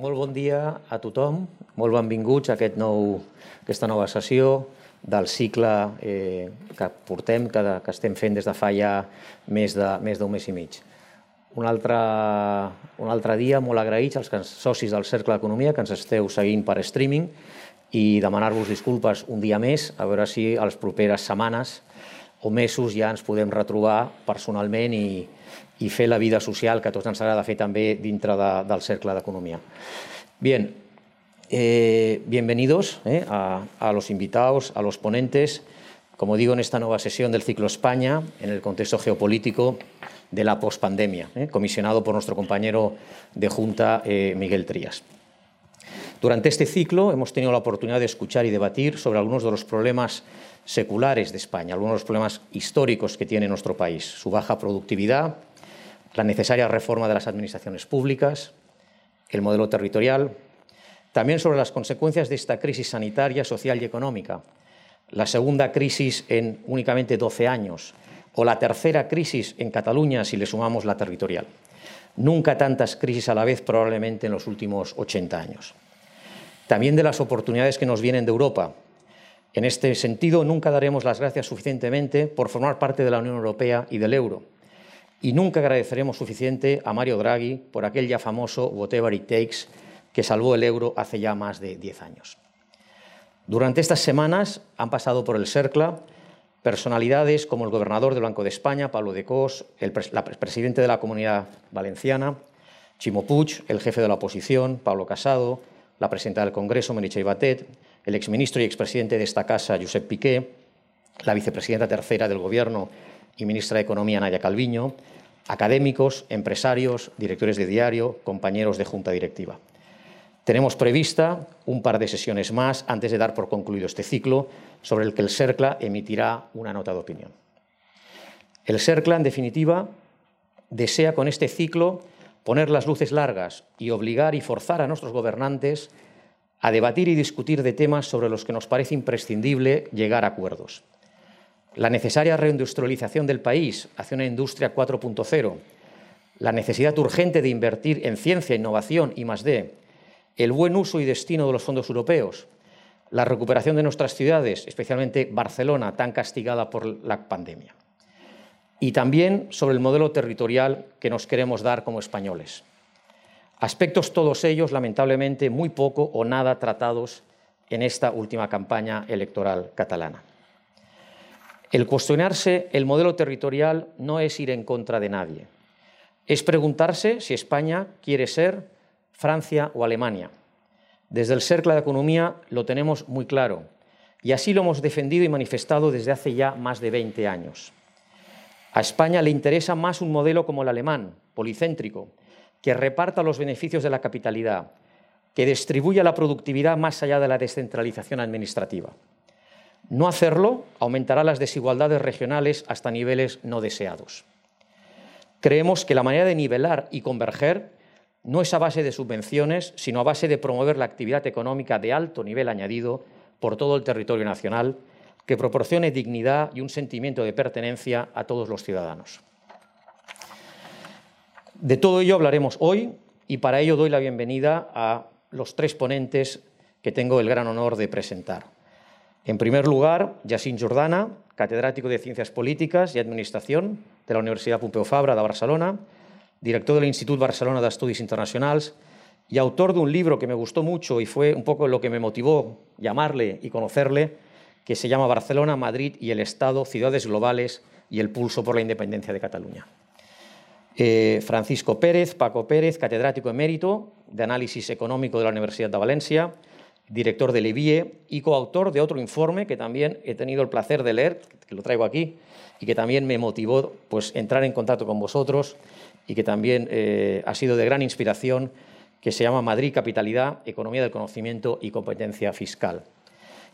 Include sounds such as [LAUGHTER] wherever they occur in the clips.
Molt bon dia a tothom, molt benvinguts a aquest nou, aquesta nova sessió del cicle eh, que portem, que, que estem fent des de fa ja més d'un més mes i mig. Un altre, un altre dia molt agraïts als socis del Cercle d'Economia que ens esteu seguint per streaming i demanar-vos disculpes un dia més, a veure si a les properes setmanes o mesos ja ens podem retrobar personalment i, y fe la vida social que a tots ens agrada fer també dintre de, del cercle d'economia. Bien, eh, bienvenidos eh, a, a los invitados, a los ponentes, como digo, en esta nueva sesión del ciclo España, en el contexto geopolítico de la pospandemia, eh, comisionado por nuestro compañero de Junta, eh, Miguel Trías. Durante este ciclo hemos tenido la oportunidad de escuchar y debatir sobre algunos de los problemas seculares de España, algunos de los problemas históricos que tiene nuestro país, su baja productividad, la necesaria reforma de las administraciones públicas, el modelo territorial, también sobre las consecuencias de esta crisis sanitaria, social y económica, la segunda crisis en únicamente 12 años o la tercera crisis en Cataluña si le sumamos la territorial. Nunca tantas crisis a la vez probablemente en los últimos 80 años. También de las oportunidades que nos vienen de Europa. En este sentido, nunca daremos las gracias suficientemente por formar parte de la Unión Europea y del euro y nunca agradeceremos suficiente a Mario Draghi por aquel ya famoso whatever it takes que salvó el euro hace ya más de 10 años. Durante estas semanas han pasado por el CERCLA personalidades como el gobernador del Banco de España, Pablo de Cos, el presidente de la Comunidad Valenciana, Chimo Puig, el jefe de la oposición, Pablo Casado, la presidenta del Congreso, Meritxell Batet, el exministro y expresidente de esta casa, Josep Piqué, la vicepresidenta tercera del Gobierno, y ministra de Economía Naya Calviño, académicos, empresarios, directores de diario, compañeros de junta directiva. Tenemos prevista un par de sesiones más antes de dar por concluido este ciclo, sobre el que el CERCLA emitirá una nota de opinión. El CERCLA, en definitiva, desea con este ciclo poner las luces largas y obligar y forzar a nuestros gobernantes a debatir y discutir de temas sobre los que nos parece imprescindible llegar a acuerdos la necesaria reindustrialización del país hacia una industria 4.0, la necesidad urgente de invertir en ciencia, innovación y más D, el buen uso y destino de los fondos europeos, la recuperación de nuestras ciudades, especialmente Barcelona, tan castigada por la pandemia. Y también sobre el modelo territorial que nos queremos dar como españoles. Aspectos todos ellos, lamentablemente, muy poco o nada tratados en esta última campaña electoral catalana. El cuestionarse el modelo territorial no es ir en contra de nadie. Es preguntarse si España quiere ser Francia o Alemania. Desde el Cercle de Economía lo tenemos muy claro y así lo hemos defendido y manifestado desde hace ya más de 20 años. A España le interesa más un modelo como el alemán, policéntrico, que reparta los beneficios de la capitalidad, que distribuya la productividad más allá de la descentralización administrativa. No hacerlo aumentará las desigualdades regionales hasta niveles no deseados. Creemos que la manera de nivelar y converger no es a base de subvenciones, sino a base de promover la actividad económica de alto nivel añadido por todo el territorio nacional, que proporcione dignidad y un sentimiento de pertenencia a todos los ciudadanos. De todo ello hablaremos hoy y para ello doy la bienvenida a los tres ponentes que tengo el gran honor de presentar. En primer lugar, Jacint Jordana, catedrático de Ciencias Políticas y Administración de la Universidad Pompeu Fabra de Barcelona, director del Instituto Barcelona de Estudios Internacionales y autor de un libro que me gustó mucho y fue un poco lo que me motivó llamarle y conocerle, que se llama Barcelona, Madrid y el Estado, Ciudades Globales y el Pulso por la Independencia de Cataluña. Eh, Francisco Pérez, Paco Pérez, catedrático emérito de Análisis Económico de la Universidad de Valencia, director del IBIE y coautor de otro informe que también he tenido el placer de leer, que lo traigo aquí, y que también me motivó pues, entrar en contacto con vosotros y que también eh, ha sido de gran inspiración, que se llama Madrid Capitalidad, Economía del Conocimiento y Competencia Fiscal.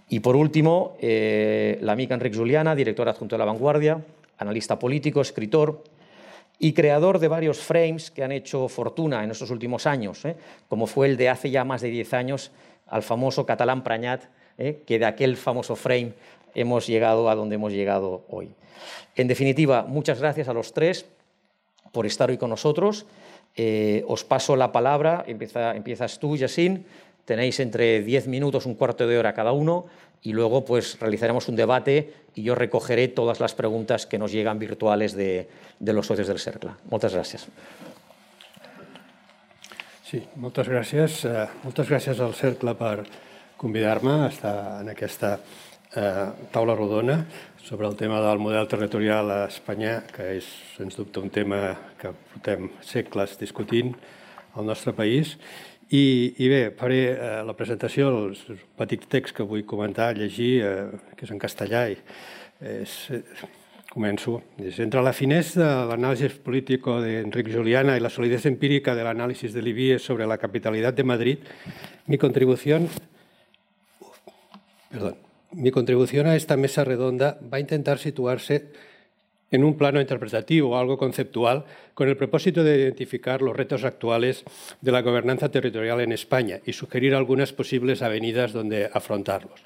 Y por último, eh, la amiga Enrique Juliana, directora adjunto de La Vanguardia, analista político, escritor y creador de varios frames que han hecho fortuna en estos últimos años, ¿eh? como fue el de hace ya más de 10 años, al famoso catalán Prañat, ¿eh? que de aquel famoso frame hemos llegado a donde hemos llegado hoy. En definitiva, muchas gracias a los tres por estar hoy con nosotros. Os paso la palabra, empieza, empiezas tú, Yassin, tenéis entre 10 minutos, un cuarto de hora cada uno, y luego pues realizaremos un debate y yo recogeré todas las preguntas que nos llegan virtuales de, de los socios del CERCLA. Moltes gràcies. Sí, moltes gràcies. Uh, moltes gràcies al Cercle per convidar-me a estar en aquesta uh, taula rodona sobre el tema del model territorial a Espanya, que és, sens dubte, un tema que portem segles discutint al nostre país. I, i bé, faré eh, la presentació, el petit text que vull comentar, llegir, eh, que és en castellà, i és, eh, començo. És, entre la finesa de l'anàlisi político de Enric Juliana i la solidesa empírica de l'anàlisi de l'IBIE sobre la capitalitat de Madrid, mi contribució perdón, Mi contribución a esta mesa redonda va a intentar situarse en un plano interpretativo o algo conceptual con el propósito de identificar los retos actuales de la gobernanza territorial en España y sugerir algunas posibles avenidas donde afrontarlos.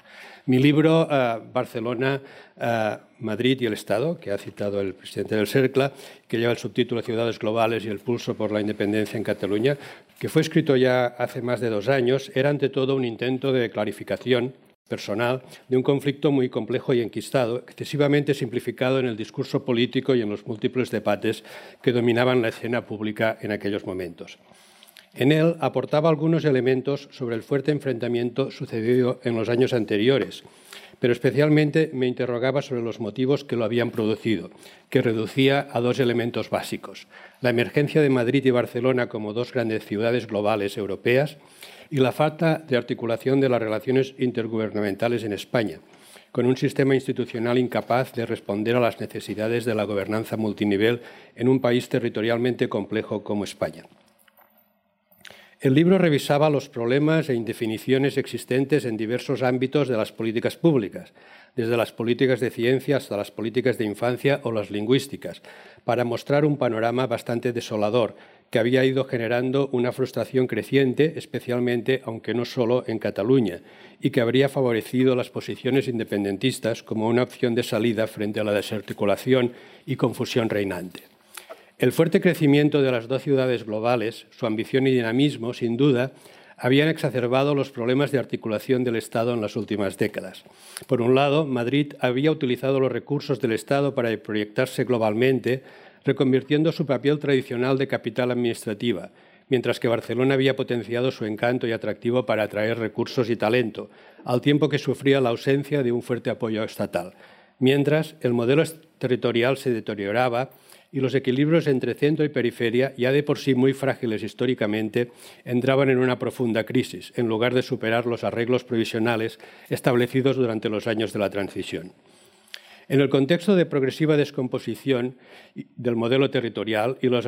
Mi libro, eh, Barcelona, eh, Madrid y el Estado, que ha citado el presidente del CERCLA, que lleva el subtítulo Ciudades Globales y el pulso por la independencia en Cataluña, que fue escrito ya hace más de dos años, era ante todo un intento de clarificación personal de un conflicto muy complejo y enquistado, excesivamente simplificado en el discurso político y en los múltiples debates que dominaban la escena pública en aquellos momentos. En él aportaba algunos elementos sobre el fuerte enfrentamiento sucedido en los años anteriores, pero especialmente me interrogaba sobre los motivos que lo habían producido, que reducía a dos elementos básicos. La emergencia de Madrid y Barcelona como dos grandes ciudades globales europeas y la falta de articulación de las relaciones intergubernamentales en España, con un sistema institucional incapaz de responder a las necesidades de la gobernanza multinivel en un país territorialmente complejo como España. El libro revisaba los problemas e indefiniciones existentes en diversos ámbitos de las políticas públicas, desde las políticas de ciencia hasta las políticas de infancia o las lingüísticas, para mostrar un panorama bastante desolador que había ido generando una frustración creciente, especialmente, aunque no solo, en Cataluña, y que habría favorecido las posiciones independentistas como una opción de salida frente a la desarticulación y confusión reinante. El fuerte crecimiento de las dos ciudades globales, su ambición y dinamismo, sin duda, habían exacerbado los problemas de articulación del Estado en las últimas décadas. Por un lado, Madrid había utilizado los recursos del Estado para proyectarse globalmente, reconvirtiendo su papel tradicional de capital administrativa, mientras que Barcelona había potenciado su encanto y atractivo para atraer recursos y talento, al tiempo que sufría la ausencia de un fuerte apoyo estatal. Mientras, el modelo territorial se deterioraba y los equilibrios entre centro y periferia, ya de por sí muy frágiles históricamente, entraban en una profunda crisis, en lugar de superar los arreglos provisionales establecidos durante los años de la transición. En el contexto de progresiva descomposición del modelo territorial y los,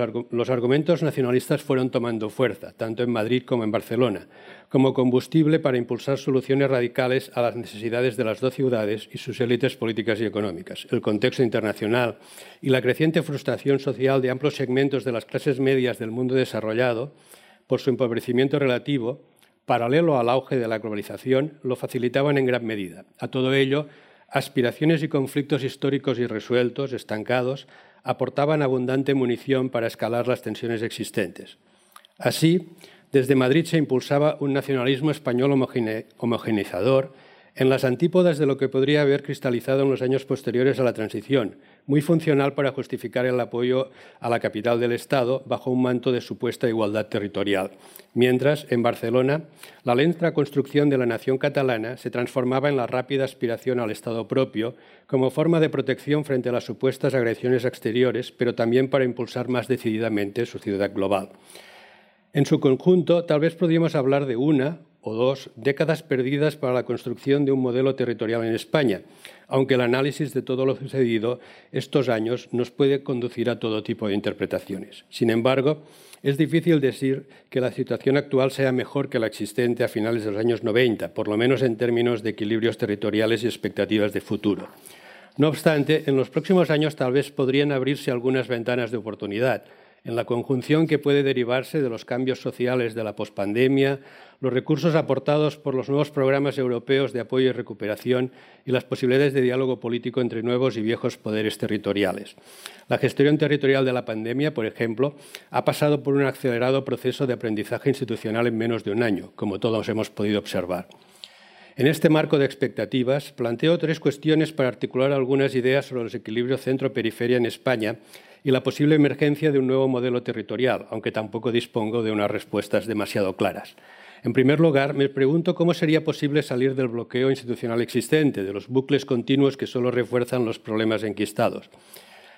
argumentos nacionalistas fueron tomando fuerza, tanto en Madrid como en Barcelona, como combustible para impulsar soluciones radicales a las necesidades de las dos ciudades y sus élites políticas y económicas. El contexto internacional y la creciente frustración social de amplios segmentos de las clases medias del mundo desarrollado, por su empobrecimiento relativo, paralelo al auge de la globalización, lo facilitaban en gran medida. A todo ello, aspiraciones y conflictos históricos irresueltos, estancados, aportaban abundante munición para escalar las tensiones existentes. Así, desde Madrid se impulsaba un nacionalismo español homogeneizador en las antípodas de lo que podría haber cristalizado en los años posteriores a la transición, muy funcional para justificar el apoyo a la capital del Estado bajo un manto de supuesta igualdad territorial. Mientras, en Barcelona, la lenta construcción de la nación catalana se transformaba en la rápida aspiración al Estado propio como forma de protección frente a las supuestas agresiones exteriores, pero también para impulsar más decididamente su ciudad global. En su conjunto, tal vez podríamos hablar de una o dos décadas perdidas para la construcción de un modelo territorial en España, aunque el análisis de todo lo sucedido estos años nos puede conducir a todo tipo de interpretaciones. Sin embargo, es difícil decir que la situación actual sea mejor que la existente a finales de los años 90, por lo menos en términos de equilibrios territoriales y expectativas de futuro. No obstante, en los próximos años tal vez podrían abrirse algunas ventanas de oportunidad, en la conjunción que puede derivarse de los cambios sociales de la pospandemia, los recursos aportados por los nuevos programas europeos de apoyo y recuperación y las posibilidades de diálogo político entre nuevos y viejos poderes territoriales. La gestión territorial de la pandemia, por ejemplo, ha pasado por un acelerado proceso de aprendizaje institucional en menos de un año, como todos hemos podido observar. En este marco de expectativas, planteo tres cuestiones para articular algunas ideas sobre los equilibrios centro-periferia en España y la posible emergencia de un nuevo modelo territorial, aunque tampoco dispongo de unas respuestas demasiado claras. En primer lugar, me pregunto cómo sería posible salir del bloqueo institucional existente, de los bucles continuos que solo refuerzan los problemas enquistados.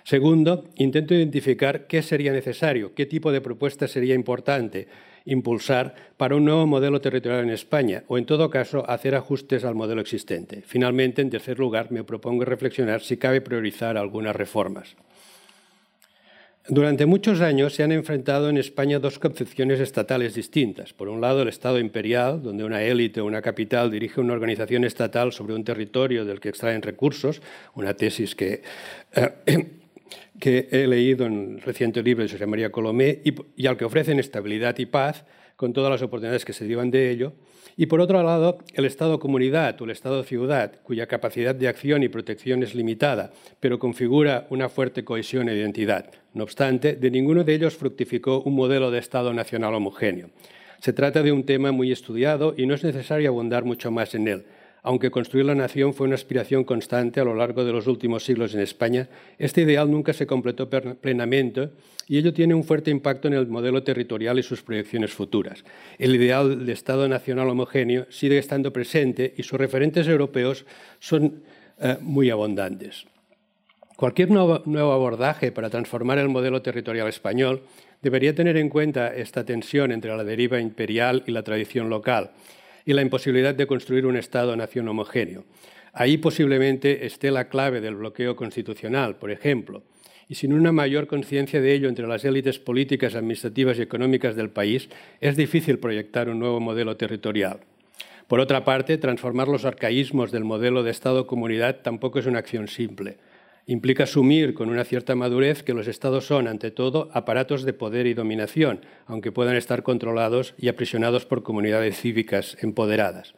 Segundo, intento identificar qué sería necesario, qué tipo de propuesta sería importante impulsar para un nuevo modelo territorial en España o, en todo caso, hacer ajustes al modelo existente. Finalmente, en tercer lugar, me propongo reflexionar si cabe priorizar algunas reformas. Durante muchos años se han enfrentado en España dos concepciones estatales distintas. Por un lado, el Estado imperial, donde una élite o una capital dirige una organización estatal sobre un territorio del que extraen recursos, una tesis que, eh, [COUGHS] he leído en el reciente libro de José María Colomé y, y al que ofrecen estabilidad y paz con todas las oportunidades que se derivan de ello. Y por otro lado, el Estado-comunidad o el Estado-ciudad, cuya capacidad de acción y protección es limitada, pero configura una fuerte cohesión e identidad. No obstante, de ninguno de ellos fructificó un modelo de Estado nacional homogéneo. Se trata de un tema muy estudiado y no es necesario abundar mucho más en él. Aunque construir la nación fue una aspiración constante a lo largo de los últimos siglos en España, este ideal nunca se completó plenamente y ello tiene un fuerte impacto en el modelo territorial y sus proyecciones futuras. El ideal de Estado nacional homogéneo sigue estando presente y sus referentes europeos son eh, muy abundantes. Cualquier nuevo, nuevo abordaje para transformar el modelo territorial español debería tener en cuenta esta tensión entre la deriva imperial y la tradición local y la imposibilidad de construir un Estado-nación homogéneo. Ahí posiblemente esté la clave del bloqueo constitucional, por ejemplo y sin una mayor conciencia de ello entre las élites políticas, administrativas y económicas del país, es difícil proyectar un nuevo modelo territorial. Por otra parte, transformar los arcaísmos del modelo de Estado-comunidad tampoco es una acción simple. Implica asumir con una cierta madurez que los Estados son, ante todo, aparatos de poder y dominación, aunque puedan estar controlados y aprisionados por comunidades cívicas empoderadas.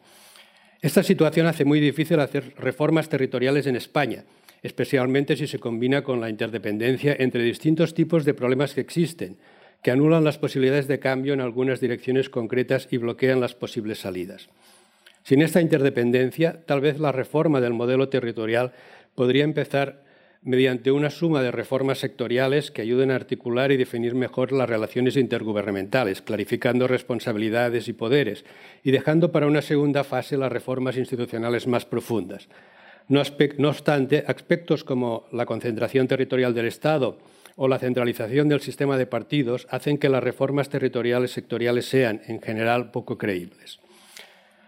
Esta situación hace muy difícil hacer reformas territoriales en España, especialmente si se combina con la interdependencia entre distintos tipos de problemas que existen, que anulan las posibilidades de cambio en algunas direcciones concretas y bloquean las posibles salidas. Sin esta interdependencia, tal vez la reforma del modelo territorial podría empezar mediante una suma de reformas sectoriales que ayuden a articular y definir mejor las relaciones intergubernamentales, clarificando responsabilidades y poderes, y dejando para una segunda fase las reformas institucionales más profundas. No, obstante, aspectos como la concentración territorial del Estado o la centralización del sistema de partidos hacen que las reformas territoriales sectoriales sean, en general, poco creíbles.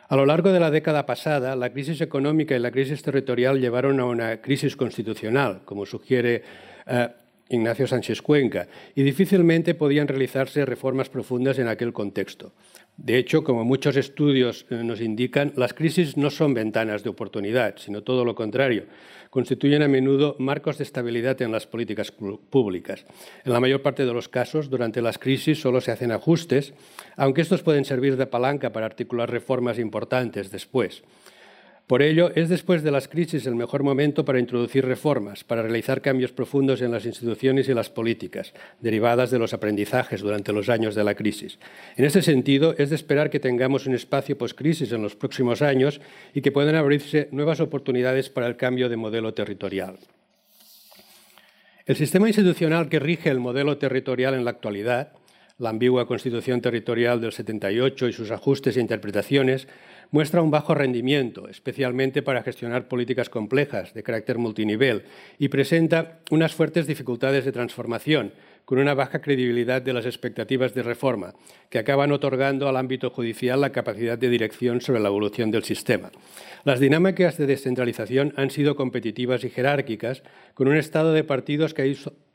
A lo largo de la década pasada, la crisis económica y la crisis territorial llevaron a una crisis constitucional, como sugiere eh, Ignacio Sánchez Cuenca, y difícilmente podían realizarse reformas profundas en aquel contexto. De hecho, como muchos estudios eh, nos indican, las crisis no son ventanas de oportunidad, sino todo lo contrario. Constituyen a menudo marcos de estabilidad en las políticas públicas. En la mayor parte de los casos, durante las crisis solo se hacen ajustes, aunque estos pueden servir de palanca para articular reformas importantes después. Por ello, es después de las crisis el mejor momento para introducir reformas, para realizar cambios profundos en las instituciones y las políticas, derivadas de los aprendizajes durante los años de la crisis. En este sentido, es de esperar que tengamos un espacio post-crisis en los próximos años y que puedan abrirse nuevas oportunidades para el cambio de modelo territorial. El sistema institucional que rige el modelo territorial en la actualidad, la ambigua Constitución Territorial del 78 y sus ajustes e interpretaciones, muestra un bajo rendimiento, especialmente para gestionar políticas complejas de carácter multinivel, y presenta unas fuertes dificultades de transformación, con una baja credibilidad de las expectativas de reforma, que acaban otorgando al ámbito judicial la capacidad de dirección sobre la evolución del sistema. Las dinámicas de descentralización han sido competitivas y jerárquicas, con un estado de partidos que ha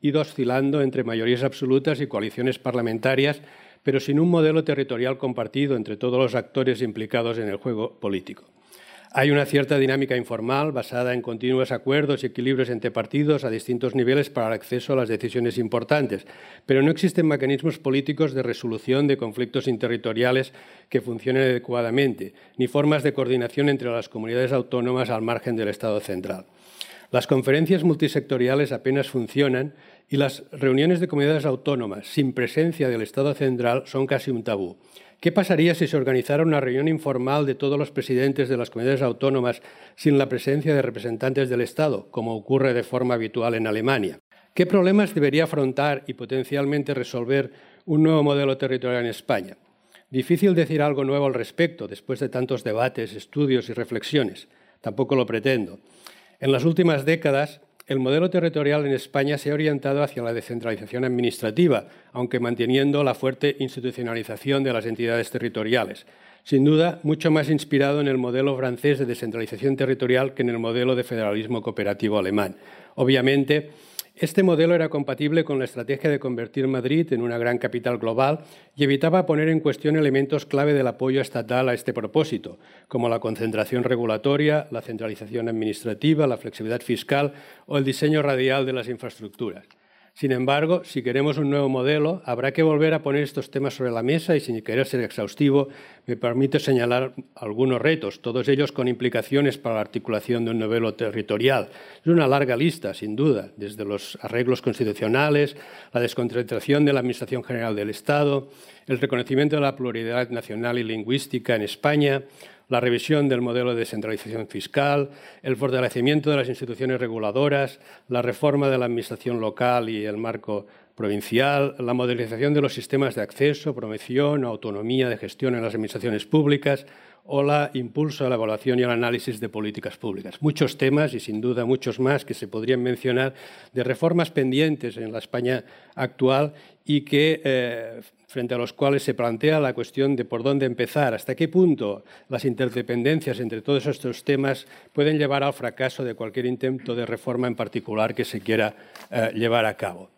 ido oscilando entre mayorías absolutas y coaliciones parlamentarias pero sin un modelo territorial compartido entre todos los actores implicados en el juego político. Hay una cierta dinámica informal basada en continuos acuerdos y equilibrios entre partidos a distintos niveles para el acceso a las decisiones importantes, pero no existen mecanismos políticos de resolución de conflictos interterritoriales que funcionen adecuadamente, ni formas de coordinación entre las comunidades autónomas al margen del Estado central. Las conferencias multisectoriales apenas funcionan y las reuniones de comunidades autónomas sin presencia del Estado central son casi un tabú. ¿Qué pasaría si se organizara una reunión informal de todos los presidentes de las comunidades autónomas sin la presencia de representantes del Estado, como ocurre de forma habitual en Alemania? ¿Qué problemas debería afrontar y potencialmente resolver un nuevo modelo territorial en España? Difícil decir algo nuevo al respecto después de tantos debates, estudios y reflexiones. Tampoco lo pretendo. En las últimas décadas, el modelo territorial en España se ha orientado hacia la descentralización administrativa, aunque manteniendo la fuerte institucionalización de las entidades territoriales. Sin duda, mucho más inspirado en el modelo francés de descentralización territorial que en el modelo de federalismo cooperativo alemán. Obviamente, este modelo era compatible con la estrategia de convertir Madrid en una gran capital global y evitaba poner en cuestión elementos clave del apoyo estatal a este propósito, como la concentración regulatoria, la centralización administrativa, la flexibilidad fiscal o el diseño radial de las infraestructuras. Sin embargo, si queremos un nuevo modelo, habrá que volver a poner estos temas sobre la mesa y, sin querer ser exhaustivo, me permite señalar algunos retos, todos ellos con implicaciones para la articulación de un modelo territorial. Es una larga lista, sin duda, desde los arreglos constitucionales, la desconcentración de la Administración General del Estado, el reconocimiento de la pluralidad nacional y lingüística en España, la revisión del modelo de descentralización fiscal, el fortalecimiento de las instituciones reguladoras, la reforma de la administración local y el marco provincial, la modernización de los sistemas de acceso, promoción, autonomía de gestión en las administraciones públicas o la impulso a la evaluación y el análisis de políticas públicas. Muchos temas y sin duda muchos más que se podrían mencionar de reformas pendientes en la España actual y que eh, frente a los cuales se plantea la cuestión de por dónde empezar, hasta qué punto las interdependencias entre todos estos temas pueden llevar al fracaso de cualquier intento de reforma en particular que se quiera eh, llevar a cabo.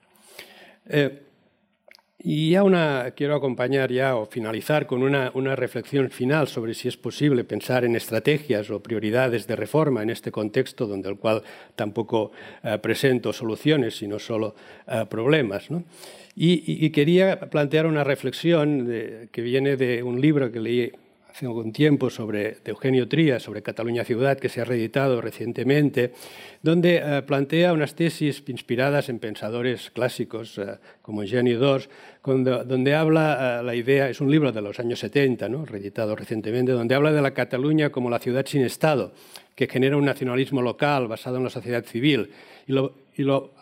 Eh, y ya una, quiero acompañar ya o finalizar con una, reflexión final sobre si es posible pensar en estrategias o prioridades de reforma en este contexto donde el cual tampoco eh, presento soluciones, sino solo problemas. ¿no? Y, quería plantear una reflexión que viene de un libro que leí hace algún tiempo sobre, de Eugenio Trías sobre Cataluña Ciudad, que se ha reeditado recientemente, donde eh, plantea unas tesis inspiradas en pensadores clásicos eh, como Eugenio Dors, donde habla eh, la idea, es un libro de los años 70, ¿no? reeditado recientemente, donde habla de la Cataluña como la ciudad sin Estado, que genera un nacionalismo local basado en la sociedad civil. Y lo, y lo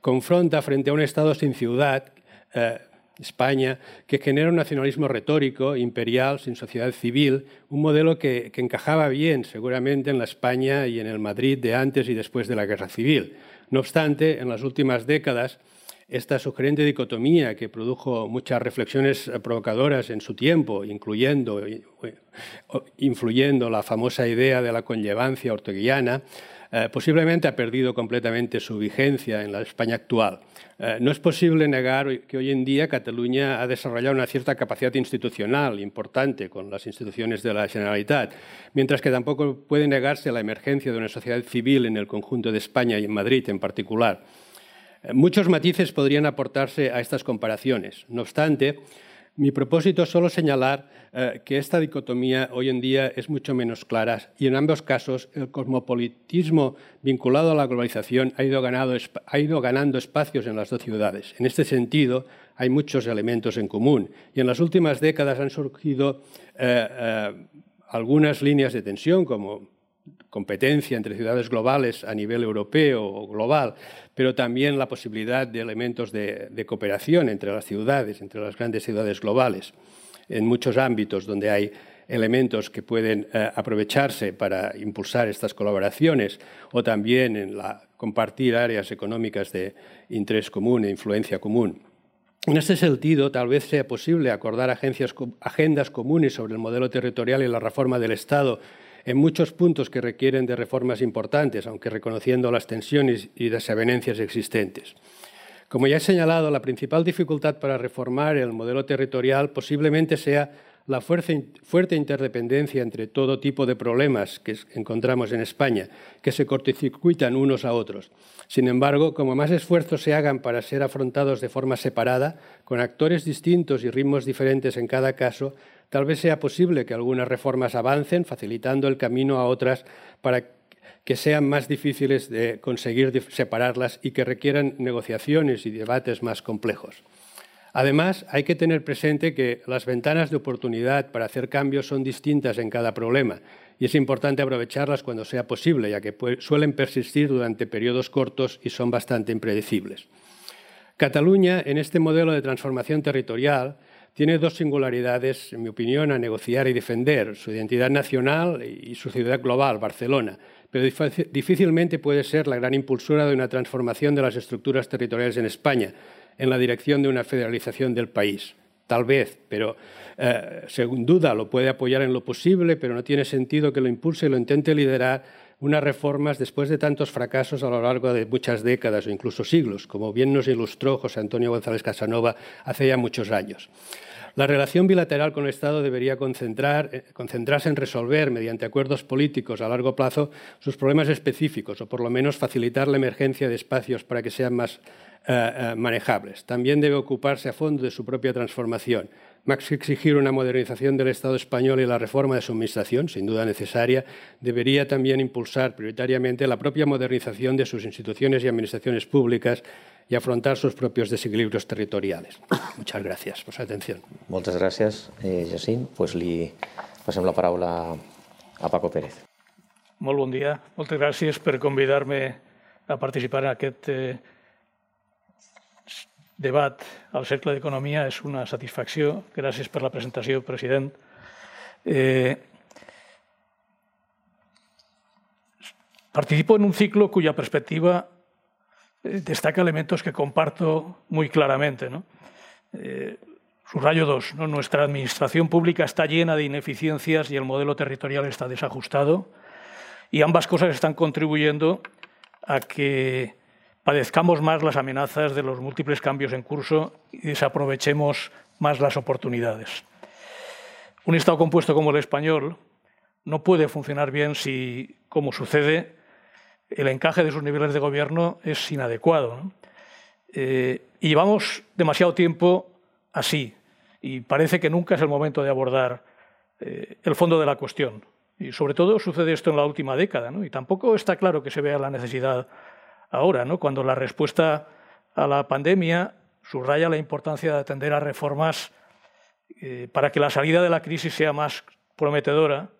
confronta frente a un Estado sin ciudad, eh, España, que genera un nacionalismo retórico, imperial, sin sociedad civil, un modelo que, encajaba bien seguramente en la España y en el Madrid de antes y después de la Guerra Civil. No obstante, en las últimas décadas, esta sugerente dicotomía que produjo muchas reflexiones provocadoras en su tiempo, incluyendo, influyendo la famosa idea de la conllevancia orteguiana, eh, posiblemente ha perdido completamente su vigencia en la España actual. Eh, no es posible negar que hoy en día Cataluña ha desarrollado una cierta capacidad institucional importante con las instituciones de la Generalitat, mientras que tampoco puede negarse la emergencia de una sociedad civil en el conjunto de España y en Madrid en particular. Eh, muchos matices podrían aportarse a estas comparaciones. No obstante, mi propósito es solo señalar eh, que esta dicotomía hoy en día es mucho menos clara y en ambos casos el cosmopolitismo vinculado a la globalización ha ido, ganando espacios en las dos ciudades. En este sentido, hay muchos elementos en común y en las últimas décadas han surgido eh, eh, algunas líneas de tensión, como competencia entre ciudades globales a nivel europeo o global, pero también la posibilidad de elementos de, cooperación entre las ciudades, entre las grandes ciudades globales, en muchos ámbitos donde hay elementos que pueden eh, aprovecharse para impulsar estas colaboraciones o también en compartir áreas económicas de interés común e influencia común. En este sentido, tal vez sea posible acordar agendas comunes sobre el modelo territorial y la reforma del Estado en muchos puntos que requieren de reformas importantes, aunque reconociendo las tensiones y desavenencias existentes. Como ya he señalado, la principal dificultad para reformar el modelo territorial posiblemente sea la fuerte interdependencia entre todo tipo de problemas que encontramos en España, que se cortocircuitan unos a otros. Sin embargo, como más esfuerzos se hagan para ser afrontados de forma separada, con actores distintos y ritmos diferentes en cada caso, tal vez sea posible que algunas reformas avancen, facilitando el camino a otras para que sean más difíciles de conseguir separarlas y que requieran negociaciones y debates más complejos. Además, hay que tener presente que las ventanas de oportunidad para hacer cambios son distintas en cada problema y es importante aprovecharlas cuando sea posible, ya que suelen persistir durante periodos cortos y son bastante impredecibles. Cataluña, en este modelo de transformación territorial, tiene dos singularidades, en mi opinión, a negociar y defender, su identidad nacional y su ciudad global, Barcelona, pero difícilmente puede ser la gran impulsora de una transformación de las estructuras territoriales en España, en la dirección de una federalización del país. Tal vez, pero eh, sin duda lo puede apoyar en lo posible, pero no tiene sentido que lo impulse y lo intente liderar unas reformas después de tantos fracasos a lo largo de muchas décadas o incluso siglos, como bien nos ilustró José Antonio González Casanova hace ya muchos años. La relación bilateral con el Estado debería eh, concentrarse en resolver, mediante acuerdos políticos a largo plazo, sus problemas específicos o, por lo menos, facilitar la emergencia de espacios para que sean más eh, eh, manejables. También debe ocuparse a fondo de su propia transformación. Más exigir una modernización del Estado español y la reforma de su administración, sin duda necesaria, debería también impulsar prioritariamente la propia modernización de sus instituciones y administraciones públicas y afrontar sus propios desequilibrios territoriales. Muchas gracias por su atención. Muchas gracias, eh, Jacint. Pues li passem la paraula a Paco Pérez. Molt bon dia. Moltes gràcies per convidar-me a participar en aquest eh, debat al Cercle d'Economia és una satisfacció. Gràcies per la presentació, president. Eh, participo en un ciclo cuya perspectiva eh, destaca elementos que comparto muy claramente. ¿no? Eh, subrayo dos. Nuestra administración pública está llena de ineficiencias y el modelo territorial está desajustado. Y ambas cosas están contribuyendo a que padezcamos más las amenazas de los múltiples cambios en curso y desaprovechemos más las oportunidades. Un Estado compuesto como el español no puede funcionar bien si, como sucede, el encaje de sus niveles de gobierno es inadecuado. Eh, y llevamos demasiado tiempo así y parece que nunca es el momento de abordar eh, el fondo de la cuestión. Y sobre todo sucede esto en la última década y tampoco está claro que se vea la necesidad ahora, ¿no? cuando la respuesta a la pandemia subraya la importancia de atender a reformas eh, para que la salida de la crisis sea más prometedora.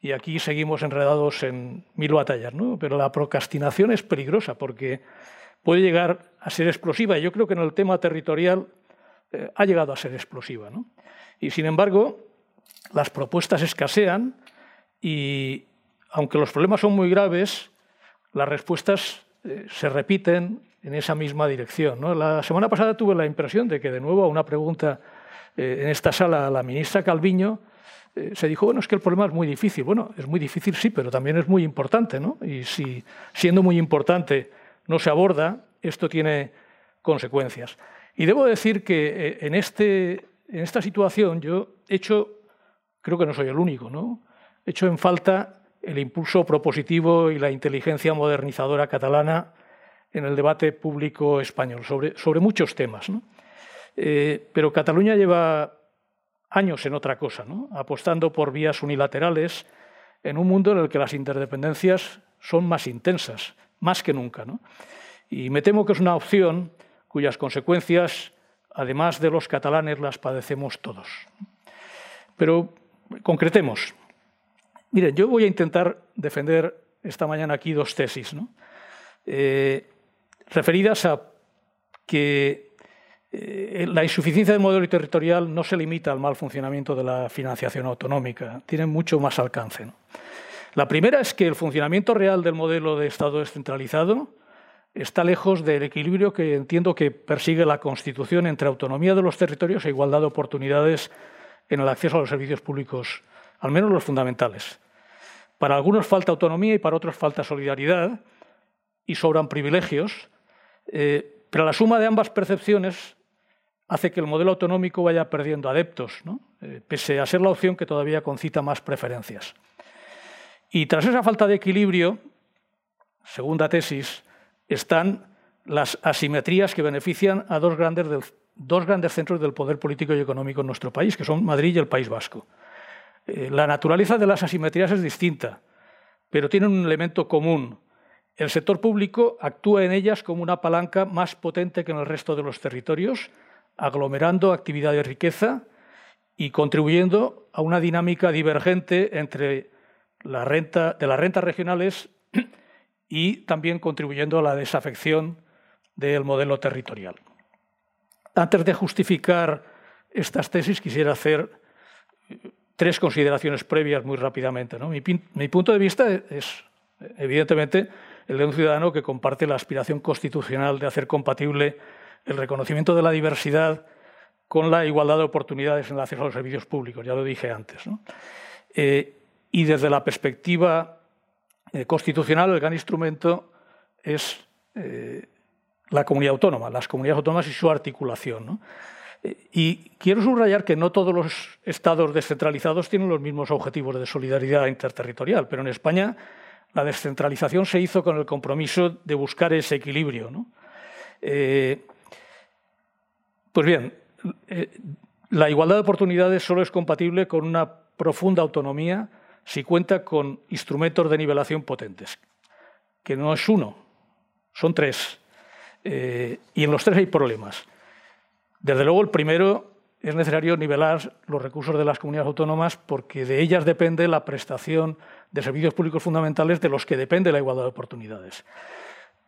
Y aquí seguimos enredados en mil batallas, ¿no? pero la procrastinación es peligrosa porque puede llegar a ser explosiva. Yo creo que en el tema territorial eh, ha llegado a ser explosiva. ¿no? Y sin embargo, las propuestas escasean y, aunque los problemas son muy graves, las respuestas eh, se repiten en esa misma dirección. La semana pasada tuve la impresión de que, de nuevo, a una pregunta eh, en esta sala a la ministra Calviño, eh, se dijo, bueno, es que el problema es muy difícil. Bueno, es muy difícil, sí, pero también es muy importante. ¿no? Y si, siendo muy importante, no se aborda, esto tiene consecuencias. Y debo decir que en, este, en esta situación yo he hecho, creo que no soy el único, ¿no? he hecho en falta el impulso propositivo y la inteligencia modernizadora catalana en el debate público español sobre, sobre muchos temas. Eh, pero Cataluña lleva años en otra cosa, apostando por vías unilaterales en un mundo en el que las interdependencias son más intensas, más que nunca. Y me temo que es una opción cuyas consecuencias, además de los catalanes, las padecemos todos. Pero concretemos. Miren, yo voy a intentar defender esta mañana aquí dos tesis, eh, referidas a que eh, la insuficiencia del modelo territorial no se limita al mal funcionamiento de la financiación autonómica, tiene mucho más alcance. La primera es que el funcionamiento real del modelo de Estado descentralizado está lejos del equilibrio que entiendo que persigue la Constitución entre autonomía de los territorios e igualdad de oportunidades en el acceso a los servicios públicos al menos los fundamentales. Para algunos falta autonomía y para otros falta solidaridad y sobran privilegios, eh, pero la suma de ambas percepciones hace que el modelo autonómico vaya perdiendo adeptos, eh, pese a ser la opción que todavía concita más preferencias. Y tras esa falta de equilibrio, segunda tesis, están las asimetrías que benefician a dos grandes, dos grandes centros del poder político y económico en nuestro país, que son Madrid y el País Vasco. Eh, la naturaleza de las asimetrías es distinta, pero tienen un elemento común. El sector público actúa en ellas como una palanca más potente que en el resto de los territorios, aglomerando actividad de riqueza y contribuyendo a una dinámica divergente entre de las rentas regionales y también contribuyendo a la desafección del modelo territorial. Antes de justificar estas tesis, quisiera hacer tres consideraciones previas muy rápidamente. Mi, punto de vista es, evidentemente, el de un ciudadano que comparte la aspiración constitucional de hacer compatible el reconocimiento de la diversidad con la igualdad de oportunidades en el acceso a los servicios públicos, ya lo dije antes. Eh, y desde la perspectiva eh, constitucional, el gran instrumento es eh, la comunidad autónoma, las comunidades autónomas y su articulación. Y quiero subrayar que no todos los estados descentralizados tienen los mismos objetivos de solidaridad interterritorial, pero en España la descentralización se hizo con el compromiso de buscar ese equilibrio. Eh, pues bien, eh, la igualdad de oportunidades solo es compatible con una profunda autonomía si cuenta con instrumentos de nivelación potentes, que no es uno, son tres. Eh, y en los tres hay problemas. Desde luego, el primero es necesario nivelar los recursos de las comunidades autónomas porque de ellas depende la prestación de servicios públicos fundamentales de los que depende la igualdad de oportunidades.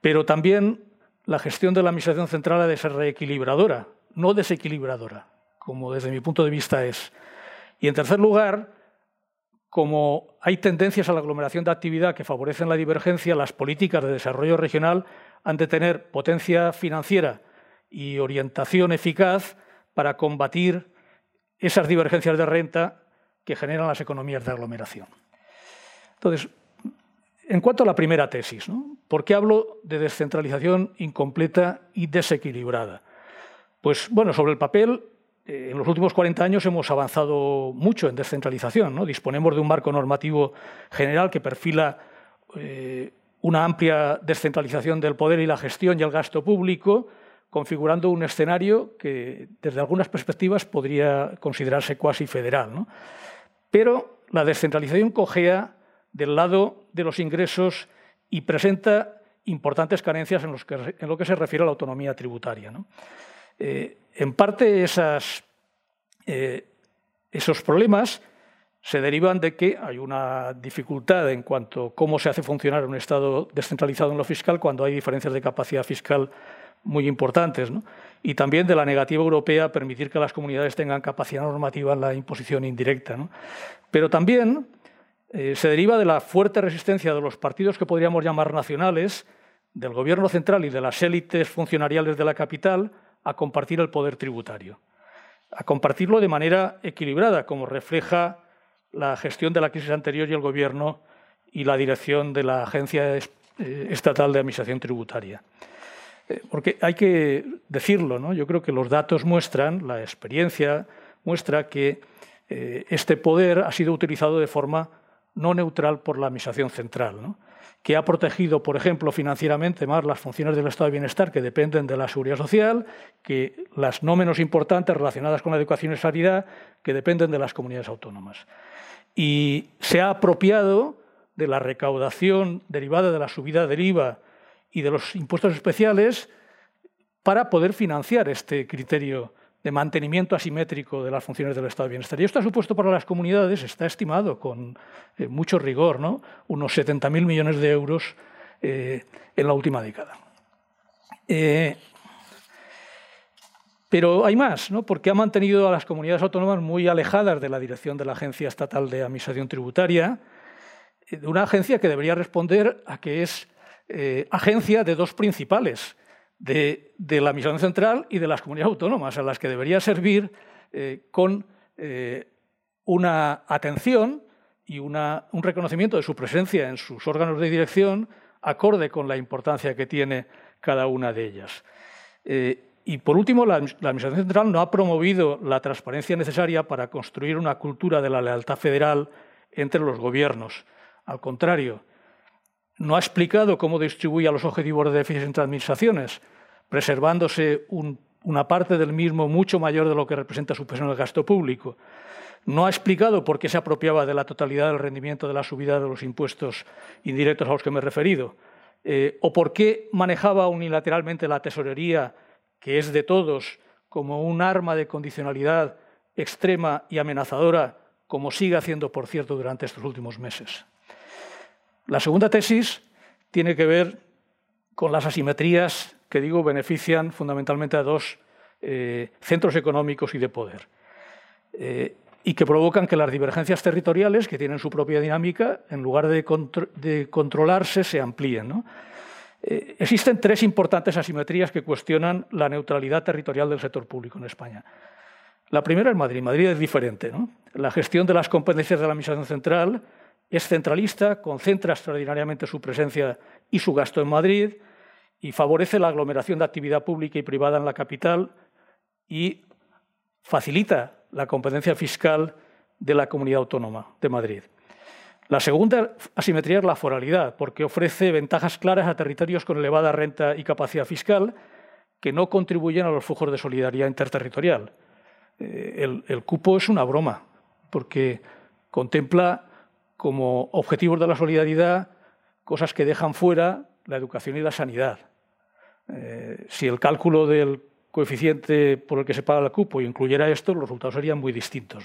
Pero también la gestión de la Administración central ha de ser reequilibradora, no desequilibradora, como desde mi punto de vista es. Y en tercer lugar, como hay tendencias a la aglomeración de actividad que favorecen la divergencia, las políticas de desarrollo regional han de tener potencia financiera y orientación eficaz para combatir esas divergencias de renta que generan las economías de aglomeración. Entonces, en cuanto a la primera tesis, ¿por qué hablo de descentralización incompleta y desequilibrada? Pues bueno, sobre el papel, eh, en los últimos 40 años hemos avanzado mucho en descentralización. ¿no? Disponemos de un marco normativo general que perfila eh, una amplia descentralización del poder y la gestión y el gasto público, configurando un escenario que desde algunas perspectivas podría considerarse cuasi federal. Pero la descentralización cojea del lado de los ingresos y presenta importantes carencias en, lo que se refiere a la autonomía tributaria. Eh, en parte eh, esos problemas se derivan de que hay una dificultad en cuanto a cómo se hace funcionar un Estado descentralizado en lo fiscal cuando hay diferencias de capacidad fiscal muy importantes, y también de la negativa europea a permitir que las comunidades tengan capacidad normativa en la imposición indirecta. Pero también eh, se deriva de la fuerte resistencia de los partidos que podríamos llamar nacionales, del gobierno central y de las élites funcionariales de la capital a compartir el poder tributario, a compartirlo de manera equilibrada, como refleja la gestión de la crisis anterior y el gobierno y la dirección de la Agencia eh, Estatal de Administración Tributaria. Porque hay que decirlo, ¿no? yo creo que los datos muestran, la experiencia muestra que eh, este poder ha sido utilizado de forma no neutral por la Administración Central, que ha protegido, por ejemplo, financieramente más las funciones del Estado de Bienestar que dependen de la seguridad social, que las no menos importantes relacionadas con la educación y sanidad, que dependen de las comunidades autónomas. Y se ha apropiado de la recaudación derivada de la subida del IVA y de los impuestos especiales para poder financiar este criterio de mantenimiento asimétrico de las funciones del Estado de Bienestar. Y esto ha supuesto para las comunidades, está estimado con eh, mucho rigor, ¿no? unos 70.000 millones de euros eh, en la última década. Eh, pero hay más, ¿no? porque ha mantenido a las comunidades autónomas muy alejadas de la dirección de la Agencia Estatal de Administración Tributaria, de una agencia que debería responder a que es eh, agencia de dos principales, de, la misión central y de las comunidades autónomas, a las que debería servir eh, con eh, una atención y un reconocimiento de su presencia en sus órganos de dirección acorde con la importancia que tiene cada una de ellas. Y por último, la, Administración Central no ha promovido la transparencia necesaria para construir una cultura de la lealtad federal entre los gobiernos. Al contrario, no ha explicado cómo distribuye los objetivos de déficit entre administraciones, preservándose una parte del mismo mucho mayor de lo que representa su peso en el gasto público. No ha explicado por qué se apropiaba de la totalidad del rendimiento de la subida de los impuestos indirectos a los que me he referido, eh, o por qué manejaba unilateralmente la tesorería, que es de todos, como un arma de condicionalidad extrema y amenazadora, como sigue haciendo, por cierto, durante estos últimos meses. La segunda tesis tiene que ver con las asimetrías que digo benefician fundamentalmente a dos eh, centros económicos y de poder. Eh, y que provocan que las divergencias territoriales, que tienen su propia dinámica, en lugar de, controlarse, se amplíen. Eh, existen tres importantes asimetrías que cuestionan la neutralidad territorial del sector público en España. La primera es Madrid. Madrid es diferente. La gestión de las competencias de la Administración Central es centralista, concentra extraordinariamente su presencia y su gasto en Madrid y favorece la aglomeración de actividad pública y privada en la capital y facilita la competencia fiscal de la comunidad autónoma de Madrid. La segunda asimetría es la foralidad, porque ofrece ventajas claras a territorios con elevada renta y capacidad fiscal que no contribuyen a los flujos de solidaridad interterritorial. Eh, el, el cupo es una broma, porque contempla como objetivos de la solidaridad cosas que dejan fuera la educación y la sanidad. Eh, si el cálculo del coeficiente por el que se paga el cupo incluyera esto, los resultados serían muy distintos.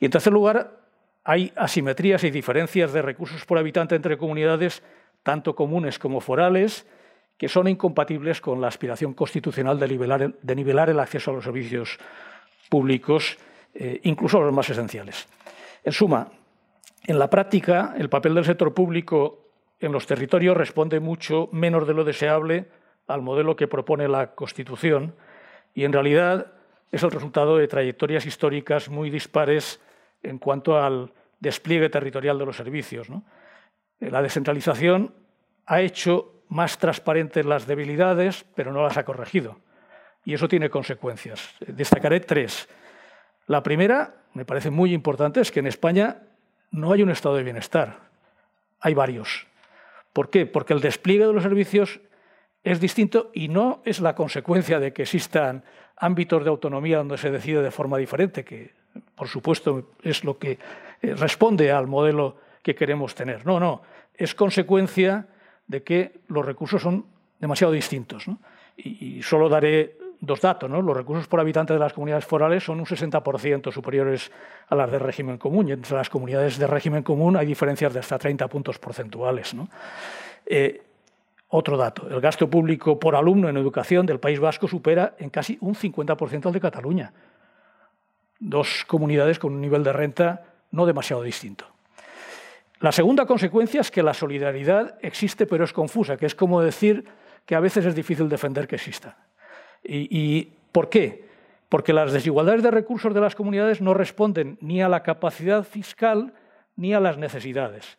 Y en tercer lugar, hay asimetrías y diferencias de recursos por habitante entre comunidades, tanto comunes como forales, que son incompatibles con la aspiración constitucional de nivelar, el acceso a los servicios públicos, eh, incluso los más esenciales. En suma, en la práctica, el papel del sector público en los territorios responde mucho menos de lo deseable al modelo que propone la Constitución y en realidad es el resultado de trayectorias históricas muy dispares en cuanto al despliegue territorial de los servicios. La descentralización ha hecho más transparentes las debilidades, pero no las ha corregido. Y eso tiene consecuencias. Destacaré tres. La primera, me parece muy importante, es que en España no hay un estado de bienestar, hay varios. ¿Por qué? Porque el despliegue de los servicios es distinto y no es la consecuencia de que existan ámbitos de autonomía donde se decide de forma diferente, que por supuesto es lo que eh, responde al modelo que queremos tener. No, no, es consecuencia de que los recursos son demasiado distintos. Y, solo daré dos datos. Los recursos por habitante de las comunidades forales son un 60% superiores a las de régimen común. Y entre las comunidades de régimen común hay diferencias de hasta 30 puntos porcentuales. Eh, otro dato, el gasto público por alumno en educación del País Vasco supera en casi un 50% al de Cataluña. Dos comunidades con un nivel de renta no demasiado distinto. La segunda consecuencia es que la solidaridad existe pero es confusa, que es como decir que a veces es difícil defender que exista. ¿Y, por qué? Porque las desigualdades de recursos de las comunidades no responden ni a la capacidad fiscal ni a las necesidades.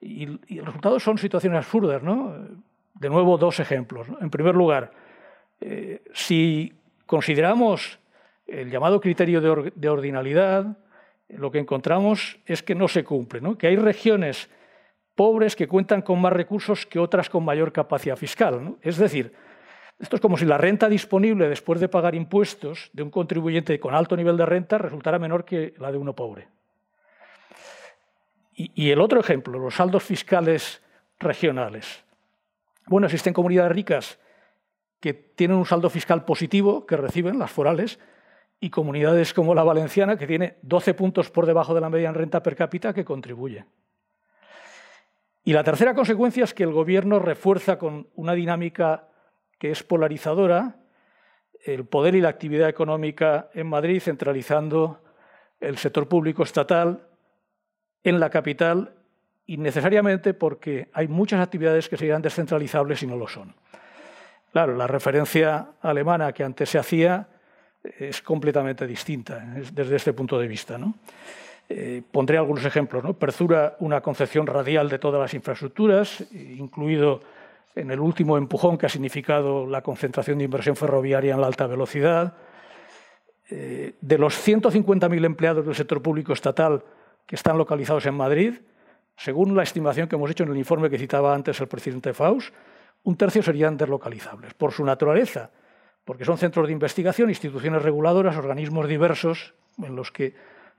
Y, y, los resultados son situaciones absurdas. ¿no? De nuevo, dos ejemplos. En primer lugar, eh, si consideramos el llamado criterio de, ordinalidad, lo que encontramos es que no se cumple, que hay regiones pobres que cuentan con más recursos que otras con mayor capacidad fiscal. Es decir, esto es como si la renta disponible después de pagar impuestos de un contribuyente con alto nivel de renta resultara menor que la de uno pobre. y el otro ejemplo, los saldos fiscales regionales. Bueno, existen comunidades ricas que tienen un saldo fiscal positivo, que reciben las forales, y comunidades como la valenciana, que tiene 12 puntos por debajo de la media en renta per cápita, que contribuye. Y la tercera consecuencia es que el gobierno refuerza con una dinámica que es polarizadora el poder y la actividad económica en Madrid, centralizando el sector público estatal en la capital innecesariamente porque hay muchas actividades que serían descentralizables y no lo son. Claro, la referencia alemana que antes se hacía es completamente distinta desde este punto de vista. Eh, pondré algunos ejemplos. ¿no? Percura una concepción radial de todas las infraestructuras, incluido en el último empujón que ha significado la concentración de inversión ferroviaria en la alta velocidad. Eh, de los 150.000 empleados del sector público estatal que están localizados en Madrid, según la estimación que hemos hecho en el informe que citaba antes el presidente Faust, un tercio serían deslocalizables, por su naturaleza, porque son centros de investigación, instituciones reguladoras, organismos diversos en los que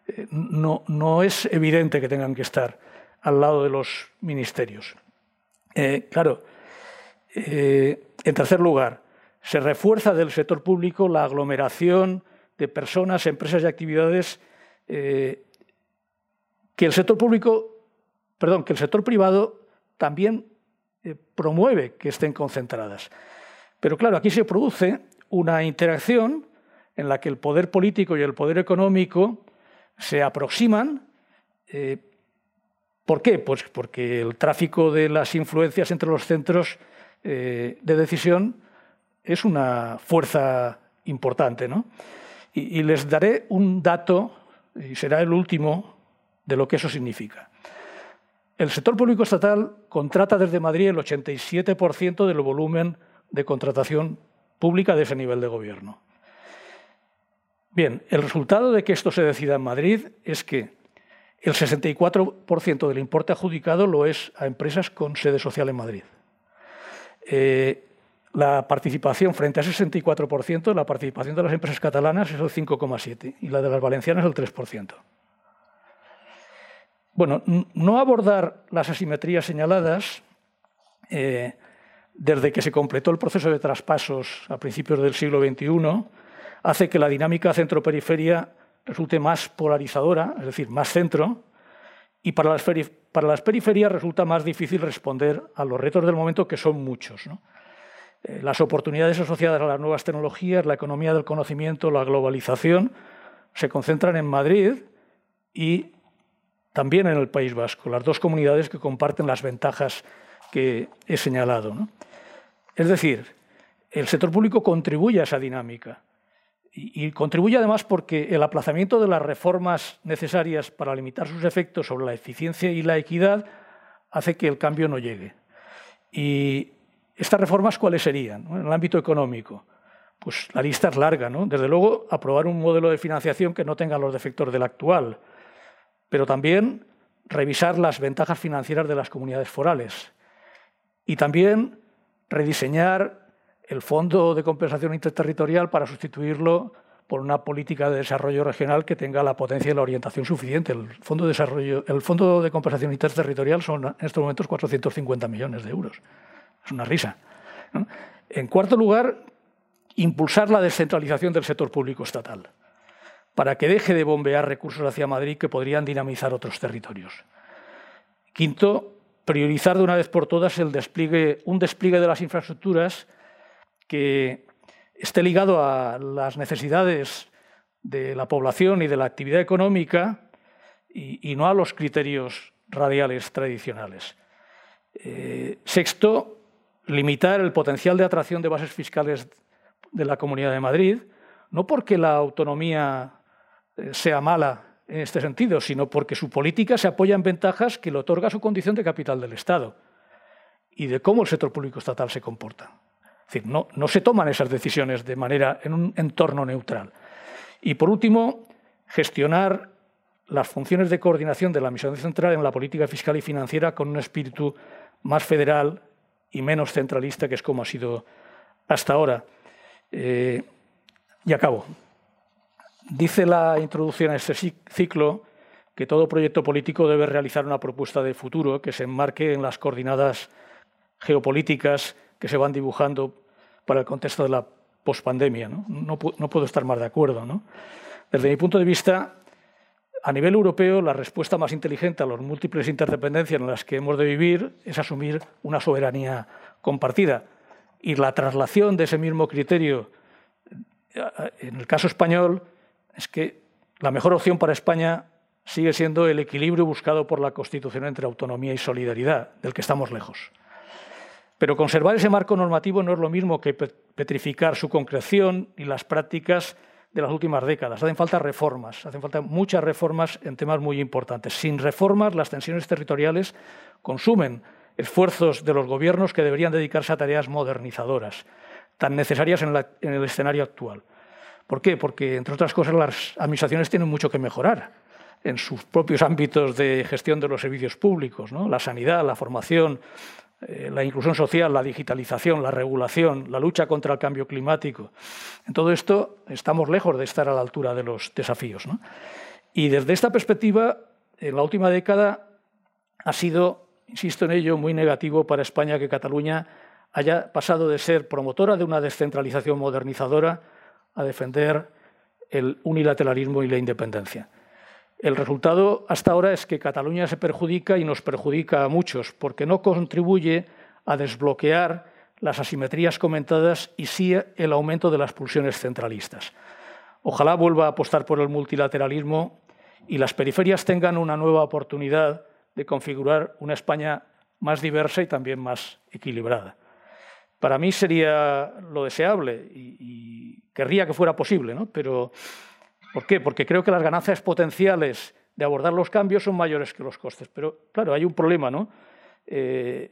eh, no, es evidente que tengan que estar al lado de los ministerios. Eh, claro, eh, en tercer lugar, se refuerza del sector público la aglomeración de personas, empresas y actividades que el sector público, perdón, que el sector privado también promueve que estén concentradas. Pero claro, aquí se produce una interacción en la que el poder político y el poder económico se aproximan. Eh, ¿Por qué? Pues porque el tráfico de las influencias entre los centros eh, de decisión es una fuerza importante. ¿no? Y, y les daré un dato, y será el último, de lo que eso significa. El sector público estatal contrata desde Madrid el 87% del volumen de contratación pública de ese nivel de gobierno. Bien, el resultado de que esto se decida en Madrid es que el 64% del importe adjudicado lo es a empresas con sede social en Madrid. Eh, la participación frente a ese 64%, la participación de las empresas catalanas es el 5,7% y la de las valencianas el 3%. Bueno, no abordar las asimetrías señaladas eh, desde que se completó el proceso de traspasos a principios del siglo XXI, hace que la dinámica centro-periferia resulte más polarizadora, es decir, más centro, y para las, periferias resulta más difícil responder a los retos del momento, que son muchos. Eh, las oportunidades asociadas a las nuevas tecnologías, la economía del conocimiento, la globalización, se concentran en Madrid y también en el País Vasco, las dos comunidades que comparten las ventajas que he señalado. Es decir, el sector público contribuye a esa dinámica y, contribuye además porque el aplazamiento de las reformas necesarias para limitar sus efectos sobre la eficiencia y la equidad hace que el cambio no llegue. ¿Y estas reformas cuáles serían en el ámbito económico? Pues la lista es larga, ¿no? Desde luego, aprobar un modelo de financiación que no tenga los defectos del actual, pero también revisar las ventajas financieras de las comunidades forales y también rediseñar el Fondo de Compensación Interterritorial para sustituirlo por una política de desarrollo regional que tenga la potencia y la orientación suficiente. El Fondo de, desarrollo, el Fondo de Compensación Interterritorial son en estos momentos 450 millones de euros. Es una risa. En cuarto lugar, impulsar la descentralización del sector público estatal para que deje de bombear recursos hacia Madrid que podrían dinamizar otros territorios. Quinto, priorizar de una vez por todas el despliegue, un despliegue de las infraestructuras que esté ligado a las necesidades de la población y de la actividad económica y, no a los criterios radiales tradicionales. Eh, sexto, limitar el potencial de atracción de bases fiscales de la Comunidad de Madrid, no porque la autonomía eh, sea mala en este sentido, sino porque su política se apoya en ventajas que le otorga su condición de capital del Estado y de cómo el sector público estatal se comporta. Es decir, no, se toman esas decisiones de manera en un entorno neutral. Y por último, gestionar las funciones de coordinación de la misión central en la política fiscal y financiera con un espíritu más federal y menos centralista, que es como ha sido hasta ahora. Eh, y acabo. Dice la introducción a este ciclo que todo proyecto político debe realizar una propuesta de futuro que se enmarque en las coordinadas geopolíticas que se van dibujando para el contexto de la pospandemia. ¿no? Puedo estar más de acuerdo. Desde mi punto de vista, a nivel europeo, la respuesta más inteligente a las múltiples interdependencias en las que hemos de vivir es asumir una soberanía compartida. Y la traslación de ese mismo criterio, en el caso español, es que la mejor opción para España sigue siendo el equilibrio buscado por la Constitución entre autonomía y solidaridad, del que estamos lejos. Pero conservar ese marco normativo no es lo mismo que petrificar su concreción y las prácticas de las últimas décadas. Hacen falta reformas, hacen falta muchas reformas en temas muy importantes. Sin reformas, las tensiones territoriales consumen esfuerzos de los gobiernos que deberían dedicarse a tareas modernizadoras, tan necesarias en, el escenario actual. ¿Por qué? Porque, entre otras cosas, las administraciones tienen mucho que mejorar en sus propios ámbitos de gestión de los servicios públicos, la sanidad, la formación, eh, la inclusión social, la digitalización, la regulación, la lucha contra el cambio climático. En todo esto estamos lejos de estar a la altura de los desafíos. Y desde esta perspectiva, en la última década ha sido, insisto en ello, muy negativo para España que Cataluña haya pasado de ser promotora de una descentralización modernizadora a defender el unilateralismo y la independencia. El resultado hasta ahora es que Cataluña se perjudica y nos perjudica a muchos, porque no contribuye a desbloquear las asimetrías comentadas y sí el aumento de las pulsiones centralistas. Ojalá vuelva a apostar por el multilateralismo y las periferias tengan una nueva oportunidad de configurar una España más diversa y también más equilibrada. Para mí sería lo deseable y, querría que fuera posible, ¿no? pero ¿Por qué? Porque creo que las ganancias potenciales de abordar los cambios son mayores que los costes. Pero claro, hay un problema ¿no? Eh,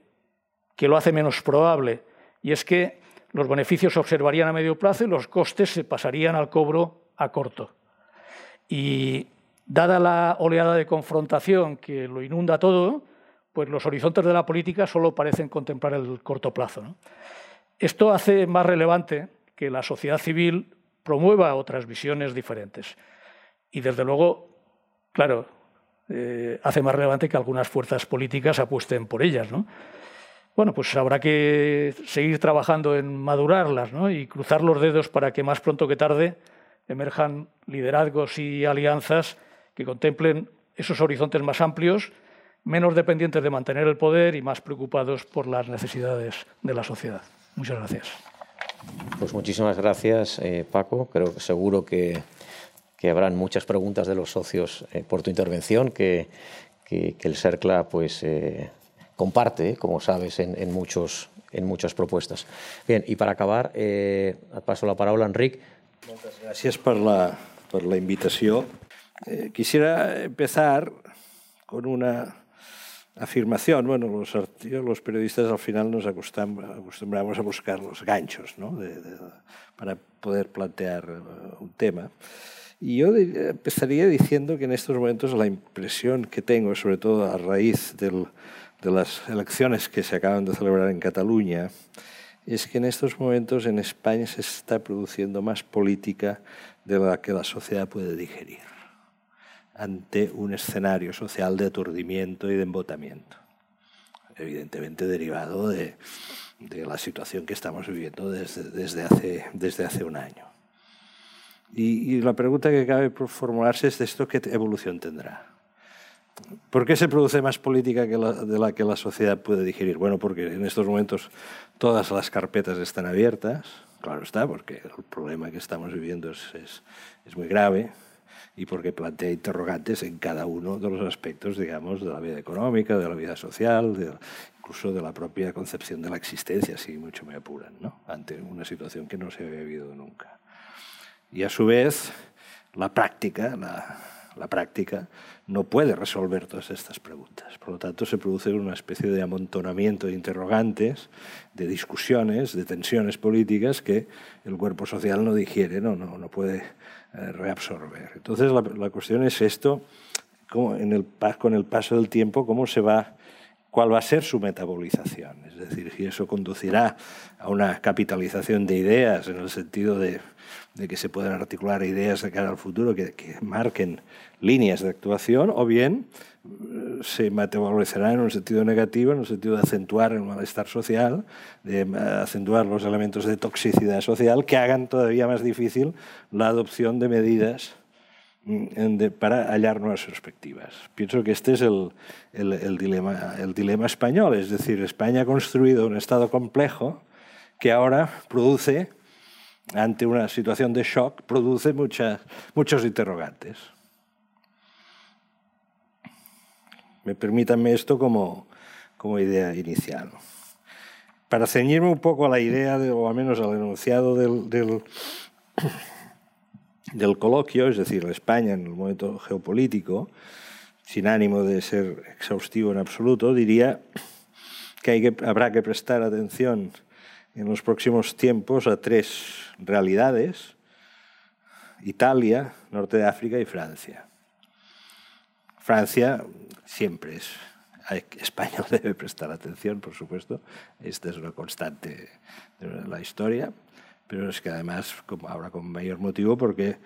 que lo hace menos probable, y es que los beneficios se observarían a medio plazo y los costes se pasarían al cobro a corto. Y dada la oleada de confrontación que lo inunda todo, pues los horizontes de la política solo parecen contemplar el corto plazo. Esto hace más relevante que la sociedad civil promueva otras visiones diferentes. Y desde luego, claro, eh, hace más relevante que algunas fuerzas políticas apuesten por ellas. ¿no? Bueno, pues habrá que seguir trabajando en madurarlas ¿no? y cruzar los dedos para que más pronto que tarde emerjan liderazgos y alianzas que contemplen esos horizontes más amplios, menos dependientes de mantener el poder y más preocupados por las necesidades de la sociedad. Muchas gracias. Pues muchísimas gracias, eh, Paco. Creo que seguro que, habrán muchas preguntas de los socios eh, por tu intervención, que, el CERCLA pues, eh, comparte, como sabes, en, muchos, en muchas propuestas. Bien, y para acabar, paso la palabra a Enric. Muchas gracias por la, por la invitación. quisiera empezar con una afirmación. Bueno, los, periodistas al final nos acostumbramos a buscar los ganchos ¿no? para poder plantear eh, un tema. Y yo empezaría diciendo que en estos momentos la impresión que tengo, sobre todo a raíz del, de las elecciones que se acaban de celebrar en Cataluña, es que en estos momentos en España se está produciendo más política de la que la sociedad puede digerir ante un escenario social de aturdimiento y de embotamiento, evidentemente derivado de, la situación que estamos viviendo desde, desde, hace, desde hace un año. Y, la pregunta que cabe formularse es de esto qué evolución tendrá. ¿Por qué se produce más política que de la que la sociedad puede digerir? Bueno, porque en estos momentos todas las carpetas están abiertas, claro está, porque el problema que estamos viviendo es, es, es muy grave, y porque plantea interrogantes en cada uno de los aspectos, digamos, de la vida económica, de la vida social, incluso de la propia concepción de la existencia, si mucho me apuran, ¿no? ante una situación que no se había vivido nunca. Y a su vez, la práctica, la, práctica no puede resolver todas estas preguntas. Por lo tanto, se produce una especie de amontonamiento de interrogantes, de discusiones, de tensiones políticas que el cuerpo social no digiere, no, no, no puede reabsorber. Entonces la, cuestión es esto, cómo en el, con el paso del tiempo, cómo se va, cuál va a ser su metabolización. Es decir, si eso conducirá a una capitalización de ideas en el sentido de, que se puedan articular ideas de cara al futuro que, que marquen líneas de actuación, o bien se metabolizará en un sentido negativo, en un sentido de acentuar el malestar social, de eh, acentuar los elementos de toxicidad social que hagan todavía más difícil la adopción de medidas mm, para hallar nuevas perspectivas. Pienso que este es el, dilema, español, es decir, España ha construido un Estado complejo que ahora produce, ante una situación de shock, produce muchos interrogantes. Me permítanme esto como, como idea inicial. Para ceñirme un poco a la idea, o al menos al enunciado del, del, [COUGHS] coloquio, es decir, España en el momento geopolítico, sin ánimo de ser exhaustivo en absoluto, diría que habrá que prestar atención en los próximos tiempos a tres realidades, Italia, Norte de África y Francia. Francia siempre es España [LAUGHS] debe prestar atención, por supuesto. Esta es una constante de la historia pero es que además, como ahora con mayor motivo, porque eh,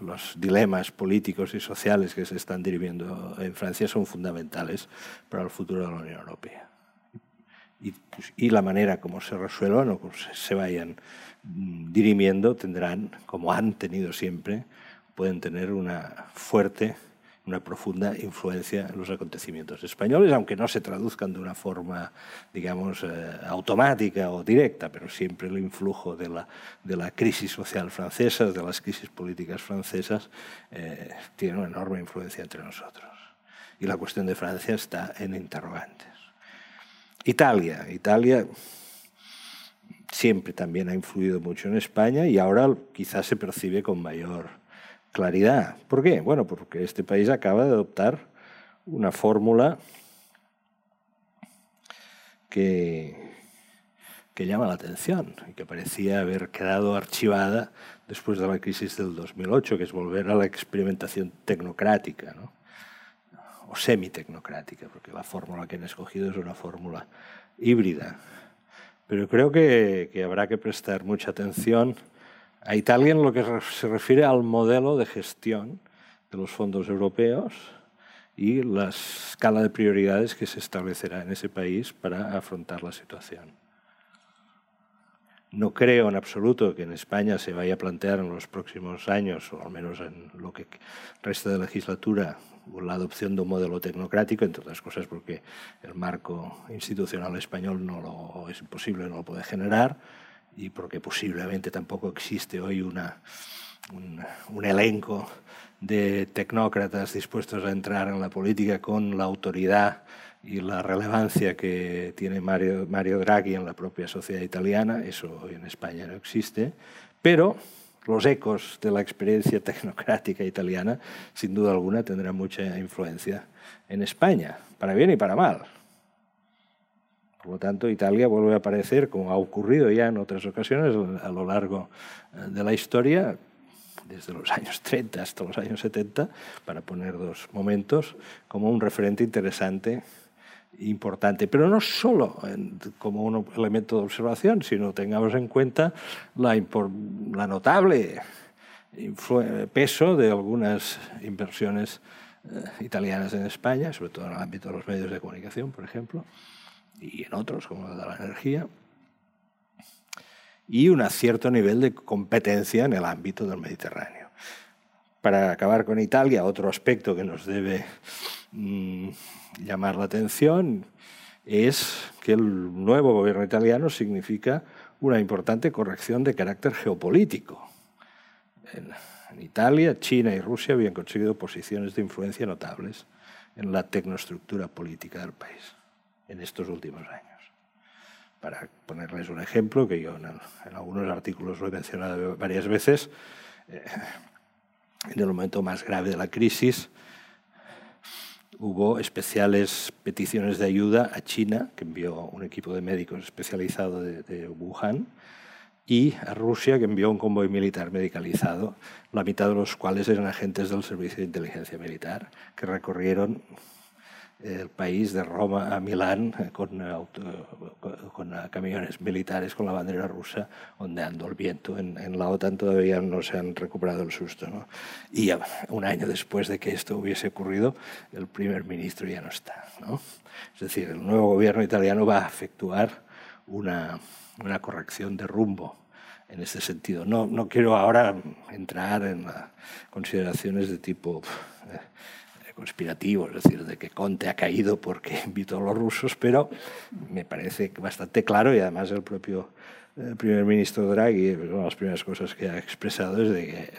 los dilemas políticos y sociales que se están dirimiendo en Francia son fundamentales para el futuro de la Unión Europea. Y, y la manera como se resuelvan o como se vayan mm, dirimiendo tendrán, como han tenido siempre, pueden tener una fuerte una profunda influencia en los acontecimientos españoles, aunque no se traduzcan de una forma, digamos, eh, automática o directa, pero siempre el influjo de la, de la crisis social francesa, de las crisis políticas francesas, eh, tiene una enorme influencia entre nosotros. Y la cuestión de Francia está en interrogantes. Italia. Italia siempre también ha influido mucho en España y ahora quizás se percibe con mayor claridad. ¿Por qué? Bueno, porque este país acaba de adoptar una fórmula que, que llama la atención y que parecía haber quedado archivada después de la crisis del 2008, que es volver a la experimentación tecnocrática, ¿no? o semitecnocrática, porque la fórmula que han escogido es una fórmula híbrida. Pero creo que, que habrá que prestar mucha atención a Italia en lo que se refiere al modelo de gestión de los fondos europeos y la escala de prioridades que se establecerá en ese país para afrontar la situación. No creo en absoluto que en España se vaya a plantear en los próximos años, o al menos en lo que resta de legislatura, la adopción de un modelo tecnocrático, entre otras cosas porque el marco institucional español no lo es imposible, no lo puede generar y porque posiblemente tampoco existe hoy una, un, elenco de tecnócratas dispuestos a entrar en la política con la autoridad y la relevancia que tiene Mario, Mario Draghi en la propia sociedad italiana, eso hoy en España no existe, pero los ecos de la experiencia [LAUGHS] tecnocrática italiana, sin duda alguna, tendrán mucha influencia en España, para bien y para mal. Por lo tanto, Italia vuelve a aparecer, como ha ocurrido ya en otras ocasiones a lo largo eh, de la historia, desde los años 30 hasta los años 70, para poner dos momentos, como un referente interesante e importante, pero no solo como un elemento de observación, sino tengamos en cuenta la, la notable peso de algunas inversiones eh, italianas en España, sobre todo en el ámbito de los medios de comunicación, por ejemplo, y en otros, como de la energía, y un cierto nivel de competencia en el ámbito del Mediterráneo. Para acabar con Italia, otro aspecto que nos debe mm, llamar la atención es que el nuevo gobierno italiano significa una importante corrección de carácter geopolítico. En, en Italia, China y Rusia habían conseguido posiciones de influencia notables en la tecnoestructura política del país en estos últimos años. Para ponerles un ejemplo, que yo en, algunos artículos lo he mencionado varias veces, eh, en el momento más grave de la crisis hubo especiales peticiones de ayuda a China, que envió un equipo de médicos especializado de, de Wuhan, y a Rusia, que envió un convoy militar medicalizado, la mitad de los cuales eran agentes del Servicio de Inteligencia Militar, que recorrieron el país de Roma a Milán con, con, camiones militares con la bandera rusa ondeando el viento. En, en, la OTAN todavía no se han recuperado el susto. ¿no? Y un año después de que esto hubiese ocurrido, el primer ministro ya no está. ¿no? Es decir, el nuevo gobierno italiano va a efectuar una, una corrección de rumbo en este sentido. No, no quiero ahora entrar en consideraciones de tipo... Eh, conspirativo, es decir, de que Conte ha caído porque [LAUGHS] invitó a los rusos, pero me parece bastante claro y además el propio eh, primer ministro Draghi, pues, una de las primeras cosas que ha expresado es de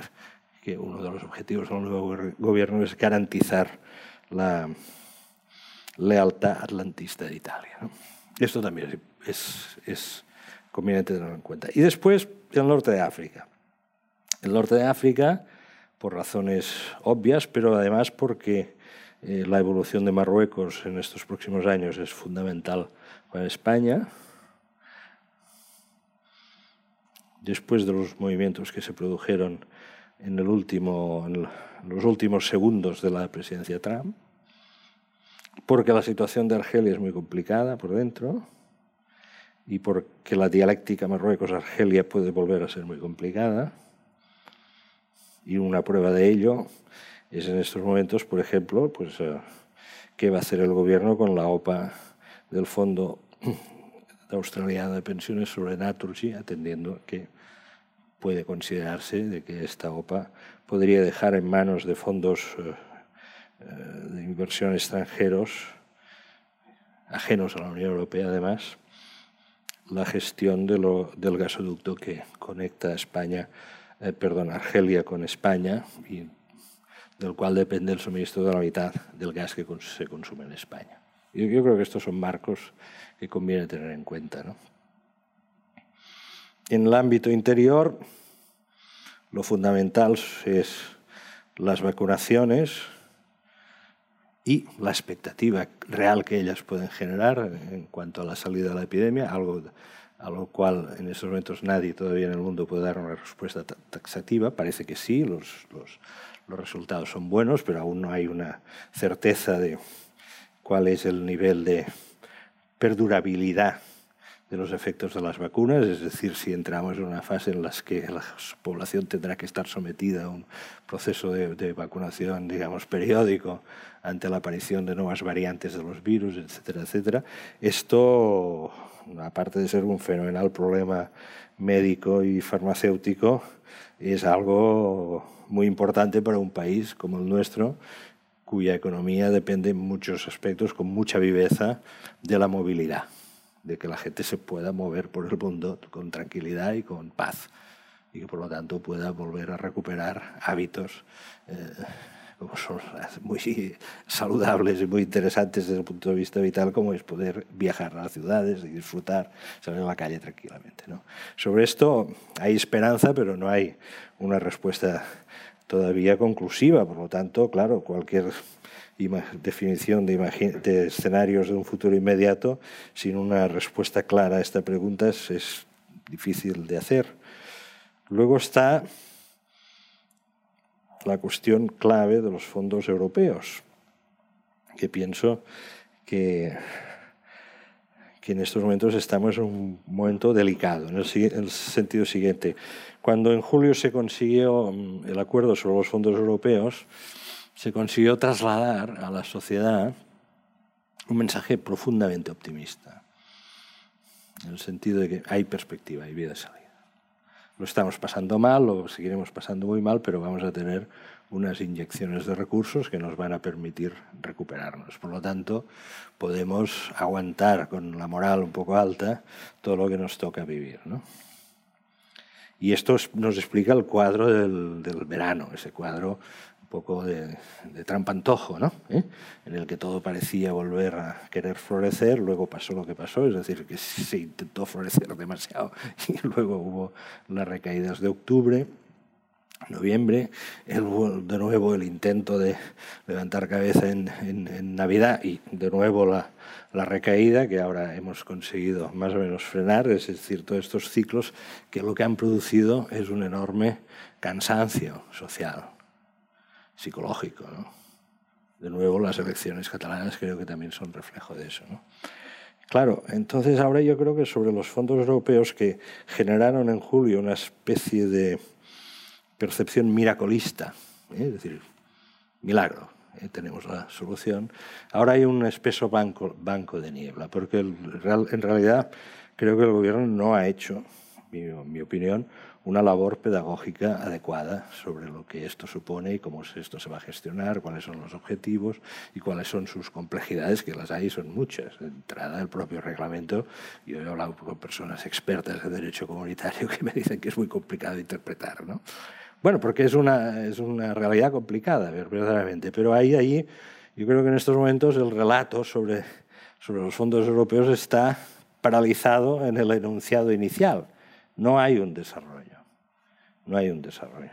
que, uno de los objetivos del nuevo gobierno es garantizar la lealtad atlantista de Italia. Esto también es, es conveniente tenerlo en cuenta. Y después, el norte de África. El norte de África por razones obvias, pero además porque eh, la evolución de Marruecos en estos próximos años es fundamental para España. Después de los movimientos que se produjeron en, el último, en los últimos segundos de la presidencia Trump, porque la situación de Argelia es muy complicada por dentro y porque la dialéctica Marruecos-Argelia puede volver a ser muy complicada. Y una prueba de ello es en estos momentos, por ejemplo, pues, eh, qué va a hacer el gobierno con la OPA del Fondo Australiano de Pensiones sobre Naturgy, atendiendo que puede considerarse de que esta OPA podría dejar en manos de fondos eh, eh, de inversión extranjeros, ajenos a la Unión Europea además, la gestión del gasoducto que conecta España, eh, perdón, Argelia con España y del cual depende el suministro de la mitad del gas que se consume en España. Yo, yo creo que estos son marcos que conviene tener en cuenta. ¿no? En el ámbito interior, lo fundamental es las vacunaciones y la expectativa real que ellas pueden generar en cuanto a la salida de la epidemia, algo a lo cual en estos momentos nadie todavía en el mundo puede dar una respuesta taxativa. Parece que sí, los, los, los resultados son buenos, pero aún no hay una certeza de cuál es el nivel de perdurabilidad de los efectos de las vacunas, es decir, si entramos en una fase en la que la población tendrá que estar sometida a un proceso de, de, vacunación, digamos, periódico ante la aparición de nuevas variantes de los virus, etcétera, etcétera. Esto, aparte de ser un fenomenal problema médico y farmacéutico, es algo muy importante para un país como el nuestro, cuya economía depende en muchos aspectos con mucha viveza de la movilidad de que la gente se pueda mover por el mundo con tranquilidad y con paz y que por lo tanto pueda volver a recuperar hábitos eh, son [LAUGHS] muy saludables y muy interesantes desde el punto de vista vital, como es poder viajar a las ciudades y disfrutar, salir a la calle tranquilamente. ¿no? Sobre esto hay esperanza, pero no hay una respuesta todavía conclusiva. Por lo tanto, claro, cualquier definición de, de, escenarios de un futuro inmediato sin una respuesta clara a esta pregunta es, es difícil de hacer. Luego está la cuestión clave de los fondos europeos, que pienso que, que en estos momentos estamos en un momento delicado, en el, en el, sentido siguiente. Cuando en julio se consiguió mm, el acuerdo sobre los fondos europeos, se consiguió trasladar a la sociedad un mensaje profundamente optimista, en el sentido de que hay perspectiva, hay vida de salida. Lo estamos pasando mal, lo seguiremos pasando muy mal, pero vamos a tener unas inyecciones de recursos que nos van a permitir recuperarnos. Por lo tanto, podemos aguantar con la moral un poco alta todo lo que nos toca vivir. ¿no? Y esto nos explica el cuadro del, del verano, ese cuadro poco de, de trampantojo, ¿no? ¿Eh? en el que todo parecía volver a querer florecer, luego pasó lo que pasó, es decir, que se intentó florecer demasiado [LAUGHS] y luego hubo las recaídas de octubre, noviembre, el, de nuevo el intento de levantar cabeza en, en, en Navidad y de nuevo la, la, recaída que ahora hemos conseguido más o menos frenar, es decir, todos estos ciclos que lo que han producido es un enorme cansancio social psicológico. De nuevo, las elecciones catalanas creo que también son reflejo de eso. Claro, entonces ahora yo creo que sobre los fondos europeos que generaron en julio una especie de percepción miracolista, ¿eh? es decir, milagro, ¿eh? tenemos la solución, ahora hay un espeso banco, de niebla, porque en realidad creo que el gobierno no ha hecho, en mi opinión, una labor pedagógica adecuada sobre lo que esto supone y cómo esto se va a gestionar, cuáles son los objetivos y cuáles son sus complejidades, que las hay son muchas. De entrada, el propio reglamento, yo he hablado con personas expertas de derecho comunitario [LAUGHS] que me dicen que es muy complicado de interpretar. ¿no? Bueno, porque es una, es una realidad complicada, verdaderamente, pero ahí, ahí, yo creo que en estos momentos el relato sobre, sobre los fondos europeos está paralizado en el enunciado inicial. No hay un desarrollo. No hay un desarrollo.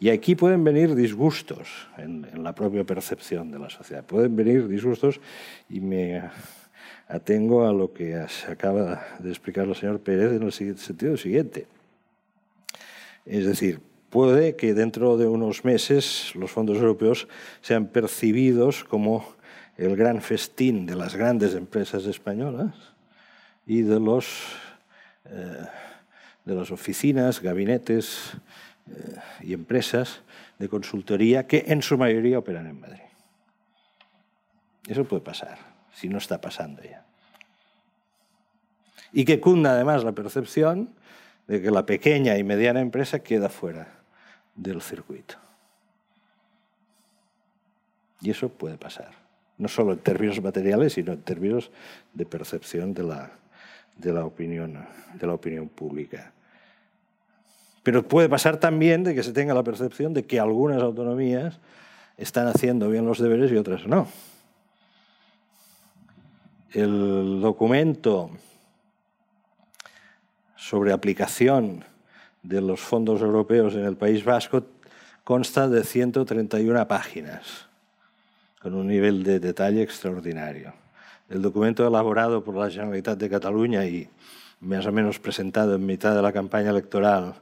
Y aquí pueden venir disgustos en, la propia percepción de la sociedad. Pueden venir disgustos y me atengo a lo que acaba de explicar el señor Pérez en el sentido siguiente. Es decir, puede que dentro de unos meses los fondos europeos sean percibidos como el gran festín de las grandes empresas españolas y de, los, eh, de las oficinas, gabinetes eh, y empresas de consultoría que en su mayoría operan en Madrid. Eso puede pasar, si no está pasando ya. Y que cunda además la percepción de que la pequeña y mediana empresa queda fuera del circuito. Y eso puede pasar, no solo en términos materiales, sino en términos de percepción de la, de la, opinión, de la opinión pública. Pero puede pasar también de que se tenga la percepción de que algunas autonomías están haciendo bien los deberes y otras no. El documento sobre aplicación de los fondos europeos en el País Vasco consta de 131 páginas, con un nivel de detalle extraordinario. El documento elaborado por la Generalitat de Cataluña y más o menos presentado en mitad de la campaña electoral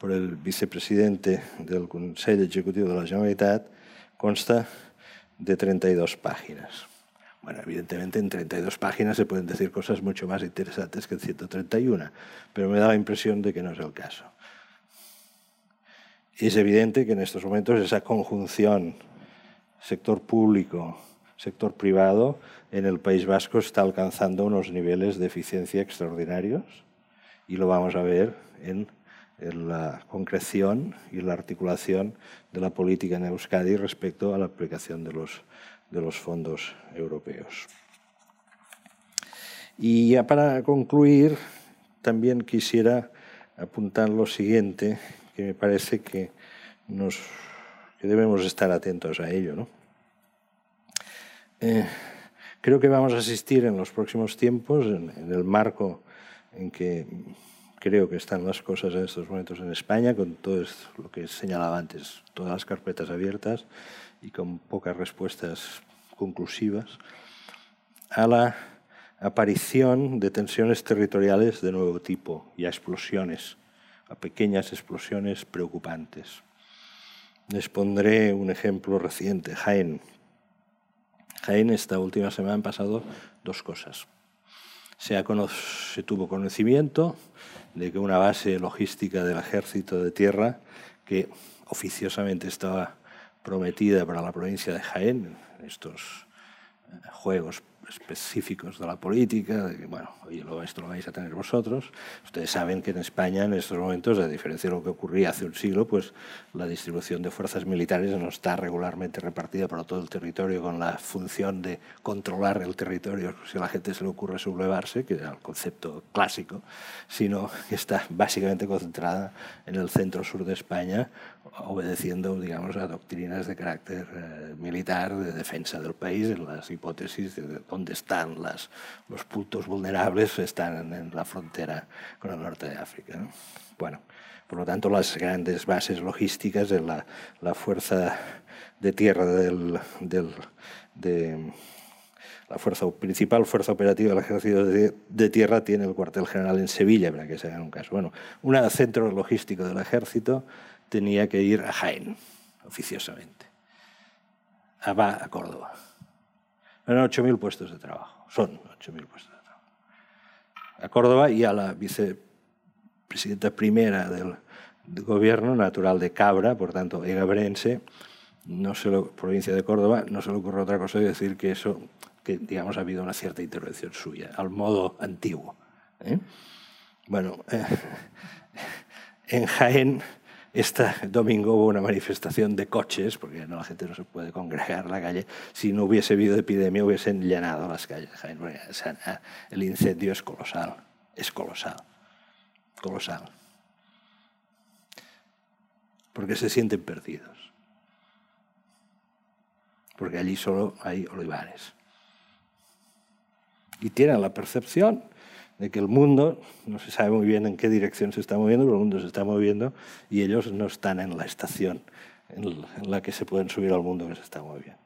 por el vicepresidente del Consejo Ejecutivo de la Generalitat consta de 32 páginas. Bueno, evidentemente en 32 páginas se pueden decir cosas mucho más interesantes que en 131, pero me da la impresión de que no es el caso. Es evidente que en estos momentos esa conjunción sector público, sector privado, en el País Vasco está alcanzando unos niveles de eficiencia extraordinarios y lo vamos a ver en, la concreción y la articulación de la política en Euskadi respecto a la aplicación de los, de los fondos europeos. Y ya para concluir, también quisiera apuntar lo siguiente, que me parece que, nos, debemos estar atentos a ello. Eh, creo que vamos a asistir en los próximos tiempos, en, el marco en que creo que están las cosas en estos momentos en España, con todo lo que señalaba antes, todas las carpetas abiertas y con pocas respuestas conclusivas, a la aparición de tensiones territoriales de nuevo tipo y a explosiones a pequeñas explosiones preocupantes. Les pondré un ejemplo reciente, Jaén. Jaén esta última semana han pasado dos cosas. Se, se tuvo conocimiento de que una base logística del ejército de tierra, que oficiosamente estaba prometida para la provincia de Jaén, estos eh, juegos específicos de la política, de que, bueno, oye, esto lo vais a tener vosotros. Ustedes saben que en España, en estos momentos, a diferencia de lo que ocurría hace un siglo, pues la distribución de fuerzas militares no está regularmente repartida por todo el territorio con la función de controlar el territorio si a la gente se le ocurre sublevarse, que era el concepto clásico, sino que está básicamente concentrada en el centro-sur de España, obedeciendo, digamos, a doctrinas de carácter eh, militar, de defensa del país, en las hipótesis de dónde están las, los puntos vulnerables, están en, la frontera con el norte de África. Bueno, por lo tanto, las grandes bases logísticas de la, la fuerza de tierra del, del de, la fuerza principal fuerza operativa del ejército de, tierra tiene el cuartel general en Sevilla, para que se hagan un caso. Bueno, un centro logístico del ejército tenía que ir a Jaén, oficiosamente. A, a Córdoba. Eran 8.000 puestos de trabajo, son 8.000 puestos de trabajo. A Córdoba y a la vicepresidenta primera del, gobierno, natural de Cabra, por tanto, egabrense, no se lo, provincia de Córdoba, no se le ocurre otra cosa que decir que eso, que digamos ha habido una cierta intervención suya, al modo antiguo. ¿eh? Bueno, eh, [LAUGHS] en Jaén este domingo hubo una manifestación de coches, porque no, la gente no se puede congregar en la calle. Si no hubiese habido epidemia, hubiesen llenado las calles. Ah, el incendio es colosal, es colosal, colosal. Porque se sienten perdidos. Porque allí solo hay olivares. Y tienen la percepción de que el mundo, no se sabe muy bien en qué dirección se está moviendo, pero el mundo se está moviendo y ellos no están en la estación en la que se pueden subir al mundo que se está moviendo.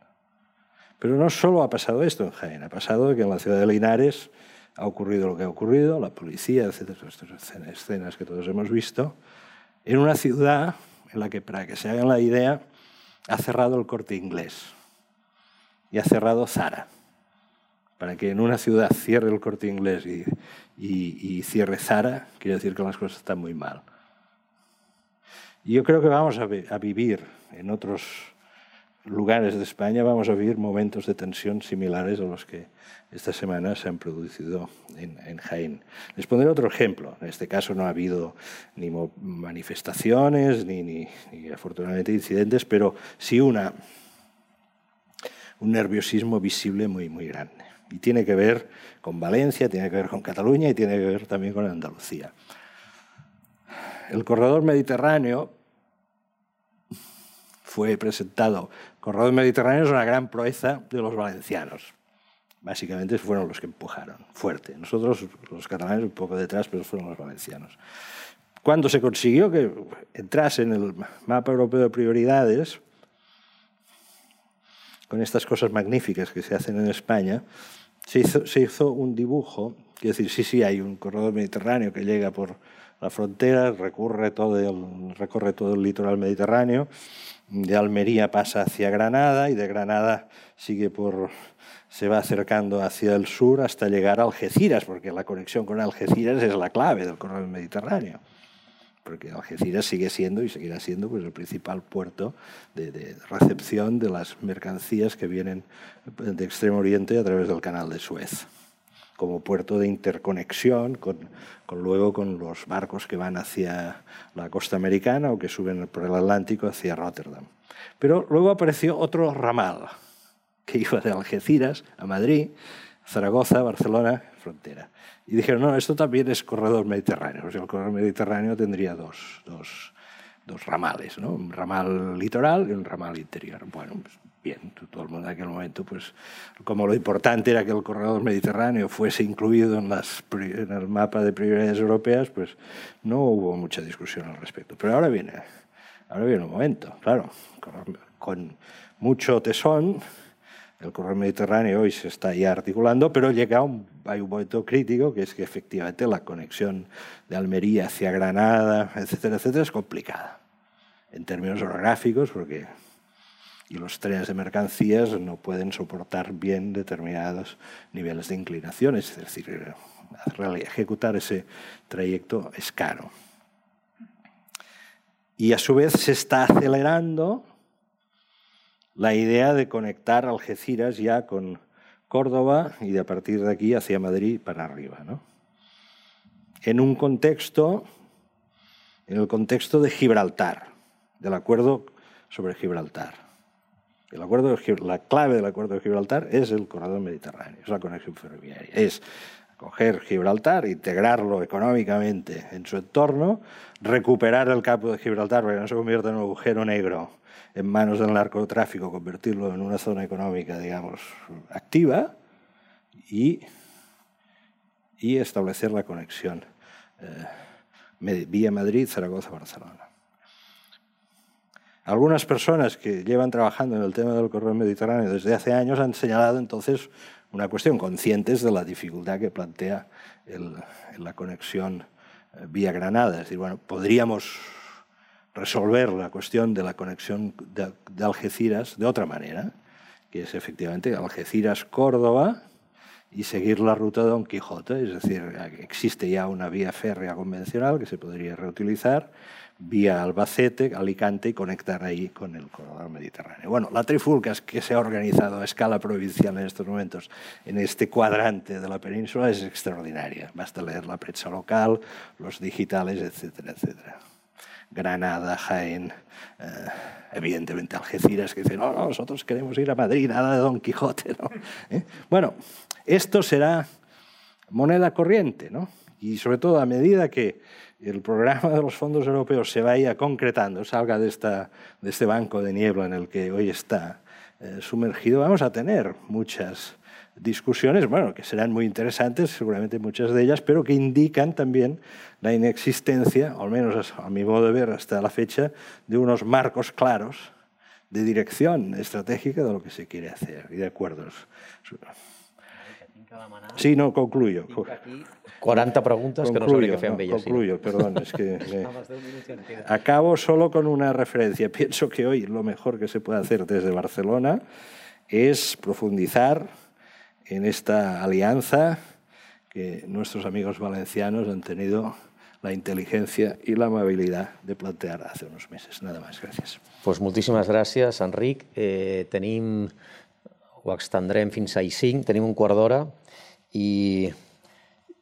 Pero no solo ha pasado esto en Jaén, ha pasado que en la ciudad de Linares ha ocurrido lo que ha ocurrido, la policía, etcétera, estas escenas que todos hemos visto, en una ciudad en la que, para que se hagan la idea, ha cerrado el corte inglés y ha cerrado Zara. Para que en una ciudad cierre el corte inglés y, y, cierre Zara, quiere decir que las cosas están muy mal. Y yo creo que vamos a, vivir en otros lugares de España, vamos a vivir momentos de tensión similares a los que esta semana se han producido en, Jaén. Les pondré otro ejemplo. En este caso no ha habido ni manifestaciones ni, ni, ni afortunadamente incidentes, pero sí una, un nerviosismo visible muy, muy grande. Y tiene que ver con Valencia, tiene que ver con Cataluña y tiene que ver también con Andalucía. El corredor mediterráneo fue presentado. El corredor mediterráneo es una gran proeza de los valencianos. Básicamente fueron los que empujaron fuerte. Nosotros, los catalanes, un poco detrás, pero fueron los valencianos. Cuando se consiguió que entrase en el mapa europeo de prioridades, con estas cosas magníficas que se hacen en España, se hizo, un dibujo, quiere decir, sí, sí, hay un corredor mediterráneo que llega por la frontera, recorre todo el, recorre todo el litoral mediterráneo, de Almería pasa hacia Granada y de Granada sigue por, se va acercando hacia el sur hasta llegar a Algeciras, porque la conexión con Algeciras es la clave del corredor mediterráneo porque Algeciras sigue siendo y seguirá siendo pues, el principal puerto de, recepción de las mercancías que vienen de Extremo Oriente a través del canal de Suez, como puerto de interconexión con, con, luego con los barcos que van hacia la costa americana o que suben por el Atlántico hacia Rotterdam. Pero luego apareció otro ramal que iba de Algeciras a Madrid, Zaragoza, Barcelona, frontera. Y dijeron, no, esto también es corredor mediterráneo. O sea, el corredor mediterráneo tendría dos, dos, dos ramales, ¿no? un ramal litoral y un ramal interior. Bueno, pues bien, todo el mundo en aquel momento, pues como lo importante era que el corredor mediterráneo fuese incluido en, las, en el mapa de prioridades europeas, pues no hubo mucha discusión al respecto. Pero ahora viene, ahora viene un momento, claro, con mucho tesón, el corredor mediterráneo hoy se está ya articulando, pero llega un, hay un momento crítico que es que efectivamente la conexión de Almería hacia Granada, etcétera, etcétera, es complicada en términos orográficos porque y los trenes de mercancías no pueden soportar bien determinados niveles de inclinación, es decir, ejecutar ese trayecto es caro. Y a su vez se está acelerando la idea de conectar Algeciras ya con Córdoba y de a partir de aquí hacia Madrid para arriba. ¿no? En un contexto, en el contexto de Gibraltar, del acuerdo sobre Gibraltar. El acuerdo de, la clave del acuerdo de Gibraltar es el corredor mediterráneo, es la conexión ferroviaria. Es coger Gibraltar, integrarlo económicamente en su entorno, recuperar el campo de Gibraltar para que no se convierta en un agujero negro en manos del narcotráfico, convertirlo en una zona económica, digamos, activa y, y establecer la conexión eh, vía Madrid, Zaragoza, Barcelona. Algunas personas que llevan trabajando en el tema del corredor mediterráneo desde hace años han señalado entonces una cuestión, conscientes de la dificultad que plantea el, la conexión eh, vía Granada. Es decir, bueno, podríamos resolver la cuestión de la conexión de, Algeciras de otra manera, que es efectivamente Algeciras-Córdoba y seguir la ruta de Don Quijote, es decir, existe ya una vía férrea convencional que se podría reutilizar, vía Albacete, Alicante y conectar ahí con el corredor mediterráneo. Bueno, la trifulca que se ha organizado a escala provincial en estos momentos en este cuadrante de la península es extraordinaria. Basta leer la prensa local, los digitales, etcétera, etcétera. Granada, Jaén, eh, evidentemente Algeciras, que dicen, no, no, nosotros queremos ir a Madrid, nada de Don Quijote. ¿Eh? Bueno, esto será moneda corriente, ¿no? Y sobre todo a medida que el programa de los fondos europeos se vaya concretando, salga de, esta, de este banco de niebla en el que hoy está eh, sumergido, vamos a tener muchas discusiones, bueno, que serán muy interesantes, seguramente muchas de ellas, pero que indican también la inexistencia, al menos a mi modo de ver hasta la fecha, de unos marcos claros de dirección estratégica de lo que se quiere hacer y de acuerdos. Sí, no, concluyo. 40 preguntas que no que fean bellas. Concluyo, perdón, es que [LAUGHS] acabo solo con una referencia. Pienso que hoy lo mejor que se puede hacer desde Barcelona es profundizar en esta alianza que nuestros amigos valencianos han tenido la inteligencia y la amabilidad de plantear hace unos meses. Nada más, gracias. Pues moltíssimes gràcies, Enric. Eh, tenim, ho extendrem fins a I5, tenim un quart d'hora y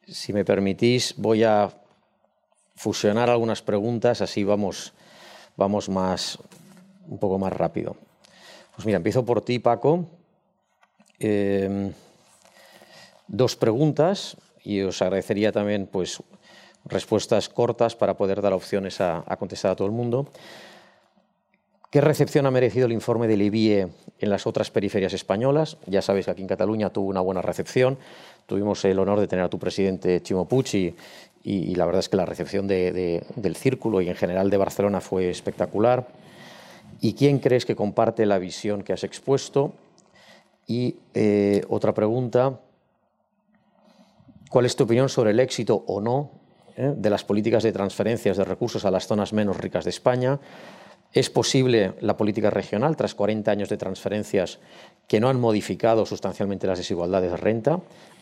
si me permitís voy a fusionar algunas preguntas, así vamos, vamos más, un poco más rápido. Pues mira, empiezo por ti, Paco. Eh, dos preguntas y os agradecería también pues, respuestas cortas para poder dar opciones a, contestar a todo el mundo. ¿Qué recepción ha merecido el informe del IBIE en las otras periferias españolas? Ya sabéis que aquí en Cataluña tuvo una buena recepción. Tuvimos el honor de tener a tu presidente Chimo Pucci y, la verdad es que la recepción del círculo y en general de Barcelona fue espectacular. ¿Y quién crees que comparte la visión que has expuesto? Y eh, otra pregunta, ¿Cuál es tu opinión sobre el éxito o no eh, de las políticas de transferencias de recursos a las zonas menos ricas de España? ¿Es posible la política regional tras 40 años de transferencias que no han modificado sustancialmente las desigualdades de renta?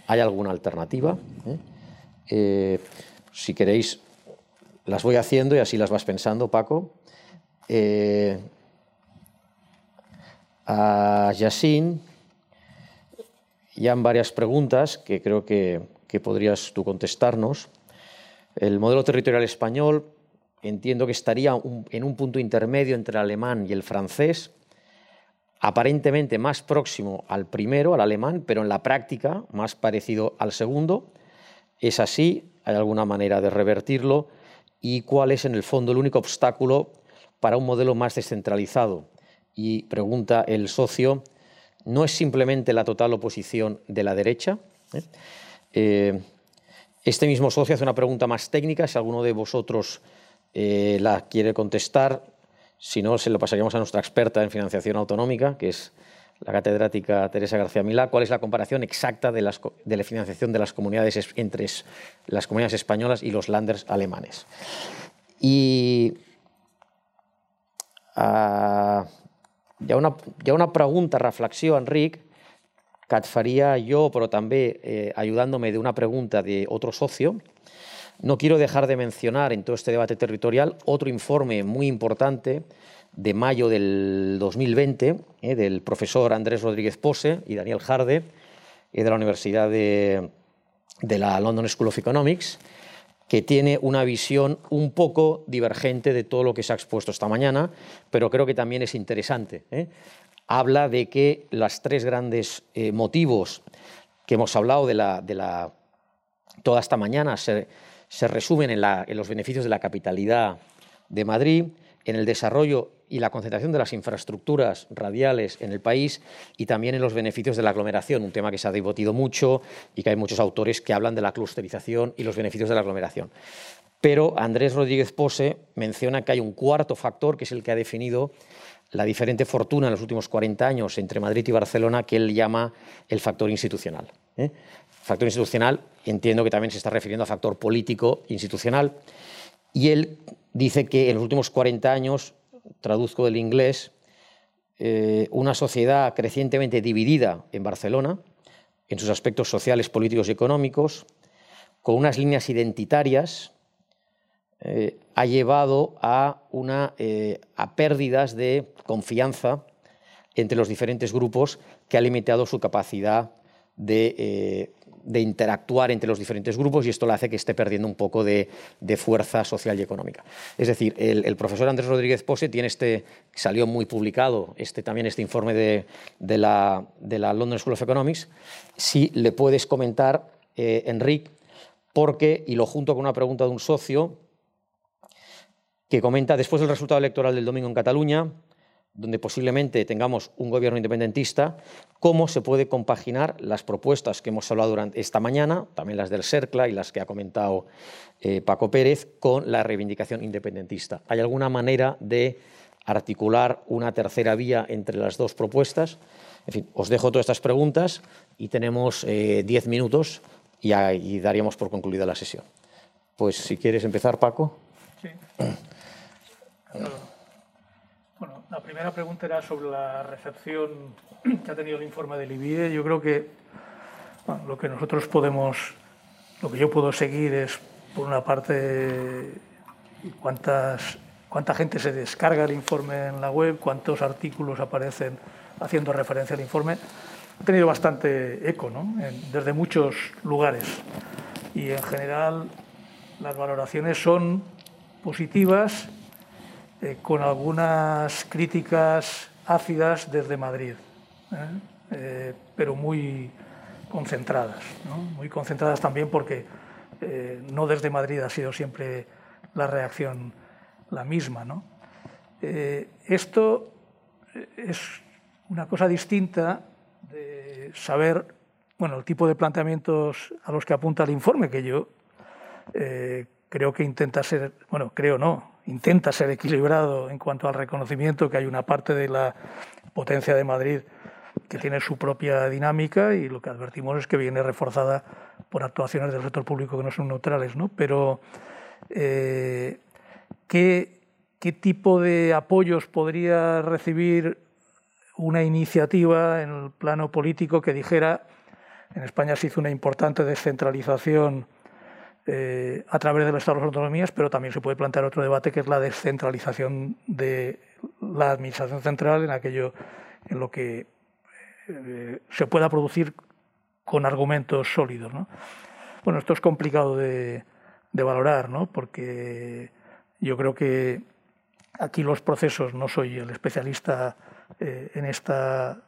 ¿Hay alguna alternativa? Eh, eh, si queréis, las voy haciendo y así las vas pensando, Paco. a Yassin, ya han varias preguntas que creo que que podrías tú contestarnos. El modelo territorial español entiendo que estaría en un punto intermedio entre el alemán y el francés, aparentemente más próximo al primero, al alemán, pero en la práctica más parecido al segundo. ¿Es así? ¿Hay alguna manera de revertirlo? ¿Y cuál es en el fondo el único obstáculo para un modelo más descentralizado? Y pregunta el socio, ¿no es simplemente la total oposición de la derecha? ¿Eh? Eh, este mismo socio hace una pregunta más técnica, si alguno de vosotros eh, la quiere contestar, si no, se lo pasaríamos a nuestra experta en financiación autonómica, que es la catedrática Teresa García Milá, cuál es la comparación exacta de, la financiación de las comunidades entre las comunidades españolas y los landers alemanes. Y uh, una, una pregunta, reflexión, Enric, que pero también eh, ayudándome de una pregunta de otro socio. No quiero dejar de mencionar en todo este debate territorial otro informe muy importante de mayo del 2020 eh, del profesor Andrés Rodríguez Pose y Daniel Jarde eh, de la Universidad de, de, la London School of Economics, que tiene una visión un poco divergente de todo lo que se ha expuesto esta mañana, pero creo que también es interesante habla de que los tres grandes eh, motivos que hemos hablado de, la, toda esta mañana se, resumen en, los beneficios de la capitalidad de Madrid, en el desarrollo y la concentración de las infraestructuras radiales en el país y también en los beneficios de la aglomeración, un tema que se ha debatido mucho y que hay muchos autores que hablan de la clusterización y los beneficios de la aglomeración. Pero Andrés Rodríguez Pose menciona que hay un cuarto factor, que es el que ha definido la diferente fortuna en los últimos 40 años entre Madrid y Barcelona que él llama el factor institucional. ¿eh? Factor institucional entiendo que también se está refiriendo a factor político institucional y él dice que en los últimos 40 años, traduzco del inglés, eh, una sociedad crecientemente dividida en Barcelona, en sus aspectos sociales, políticos y económicos, con unas líneas identitarias eh, ha llevado a, una, eh, a pérdidas de confianza entre los diferentes grupos que ha limitado su capacidad de, eh, interactuar entre los diferentes grupos y esto le hace que esté perdiendo un poco de, fuerza social y económica. Es decir, el, profesor Andrés Rodríguez Pose tiene este, salió muy publicado este, también este informe de, la, de la London School of Economics. Si le puedes comentar, Enrique, porque, y lo junto con una pregunta de un socio, que comenta, después del resultado electoral del domingo en Cataluña, donde posiblemente tengamos un gobierno independentista, cómo se puede compaginar las propuestas que hemos hablado durante esta mañana, también las del CERCLA y las que ha comentado eh, Paco Pérez, con la reivindicación independentista. ¿Hay alguna manera de articular una tercera vía entre las dos propuestas? En fin, os dejo todas estas preguntas y tenemos eh, diez minutos y, y daríamos por concluida la sesión. Pues si quieres empezar, Paco. Sí. [CLEARS THROAT] Bueno, la primera pregunta era sobre la recepción que ha tenido el informe del IBIE. Yo creo que lo que nosotros podemos, lo que yo puedo seguir es, por una parte, cuántas, cuánta gente se descarga el informe en la web, cuántos artículos aparecen haciendo referencia al informe. Ha tenido bastante eco, ¿no? desde muchos lugares. Y en general las valoraciones son positivas eh, con algunas críticas ácidas desde Madrid, ¿eh? Eh, pero muy concentradas, muy concentradas también porque no desde Madrid ha sido siempre la reacción la misma. esto es una cosa distinta de saber bueno, el tipo de planteamientos a los que apunta el informe, que yo creo que intenta ser, bueno, creo no, intenta ser equilibrado en cuanto al reconocimiento que hay una parte de la potencia de Madrid que tiene su propia dinámica y lo que advertimos es que viene reforzada por actuaciones del sector público que no son neutrales. ¿no? Pero, eh, ¿qué, ¿qué tipo de apoyos podría recibir una iniciativa en el plano político que dijera, en España se hizo una importante descentralización eh, a través del Estado de las autonomías, pero también se puede plantear otro debate que es la descentralización de la Administración central en aquello en lo que eh, se pueda producir con argumentos sólidos. Bueno, esto es complicado de, valorar, ¿no? porque yo creo que aquí los procesos, no soy el especialista eh, en, esta,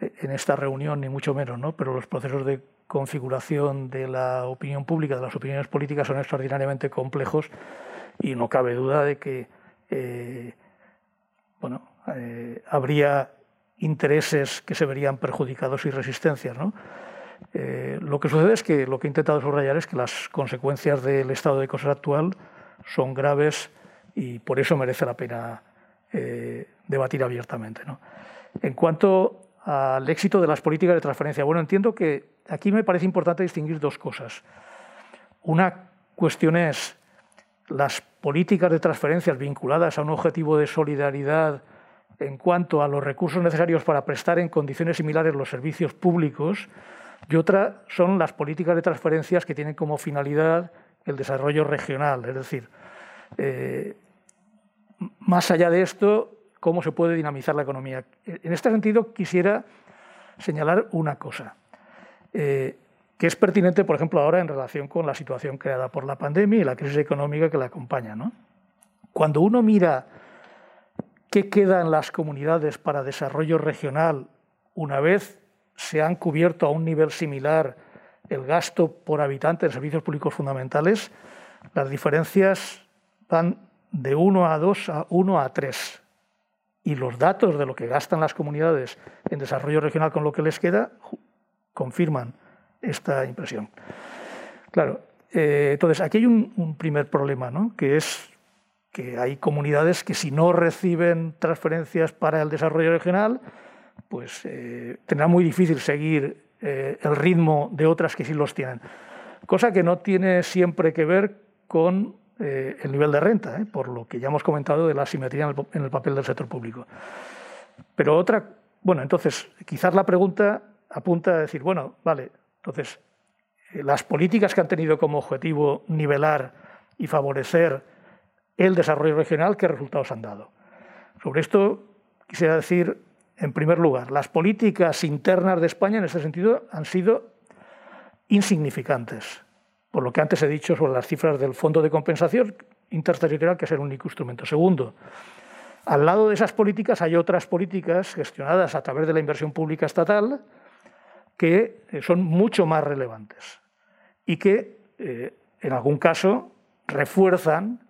en esta reunión, ni mucho menos, ¿no? pero los procesos de configuración de la opinión pública, de las opiniones políticas, son extraordinariamente complejos y no cabe duda de que eh, bueno, eh, habría intereses que se verían perjudicados y resistencias. Eh, lo que sucede es que lo que he intentado subrayar es que las consecuencias del estado de cosas actual son graves y por eso merece la pena debatir abiertamente. En cuanto al éxito de las políticas de transferencia. Bueno, entiendo que aquí me parece importante distinguir dos cosas. Una cuestión es las políticas de transferencias vinculadas a un objetivo de solidaridad en cuanto a los recursos necesarios para prestar en condiciones similares los servicios públicos y otra son las políticas de transferencias que tienen como finalidad el desarrollo regional. Es decir, eh, más allá de esto, cómo se puede dinamizar la economía. En este sentido, quisiera señalar una cosa, eh, que es pertinente, por ejemplo, ahora en relación con la situación creada por la pandemia y la crisis económica que la acompaña. Cuando uno mira qué queda en las comunidades para desarrollo regional una vez se han cubierto a un nivel similar el gasto por habitante de servicios públicos fundamentales, las diferencias van de 1 a 2 a 1 a 3 y los datos de lo que gastan las comunidades en desarrollo regional con lo que les queda confirman esta impresión. Claro, eh, entonces aquí hay un, primer problema, ¿no? que es que hay comunidades que si no reciben transferencias para el desarrollo regional, pues eh, tendrá muy difícil seguir eh, el ritmo de otras que sí los tienen. Cosa que no tiene siempre que ver con eh, el nivel de renta, por lo que ya hemos comentado de la asimetría en el, papel del sector público. Pero otra, bueno, entonces, quizás la pregunta apunta a decir, bueno, vale, entonces, eh, las políticas que han tenido como objetivo nivelar y favorecer el desarrollo regional, ¿qué resultados han dado? Sobre esto quisiera decir, en primer lugar, las políticas internas de España en ese sentido han sido insignificantes por lo que antes he dicho sobre las cifras del Fondo de Compensación Interterritorial, que es el único instrumento. Segundo, al lado de esas políticas hay otras políticas gestionadas a través de la inversión pública estatal que eh, son mucho más relevantes y que, eh, en algún caso, refuerzan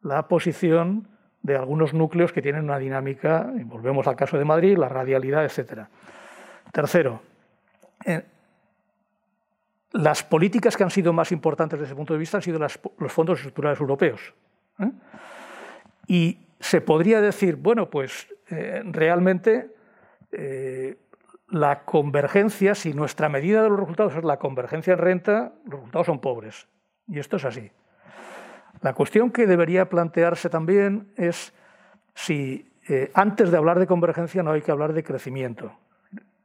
la posición de algunos núcleos que tienen una dinámica, volvemos al caso de Madrid, la radialidad, etc. Tercero, eh, las políticas que han sido más importantes desde ese punto de vista han sido los fondos estructurales europeos. Y se podría decir, bueno, pues realmente la convergencia, si nuestra medida de los resultados es la convergencia en renta, los resultados son pobres. Y esto es así. La cuestión que debería plantearse también es si eh, antes de hablar de convergencia no hay que hablar de crecimiento.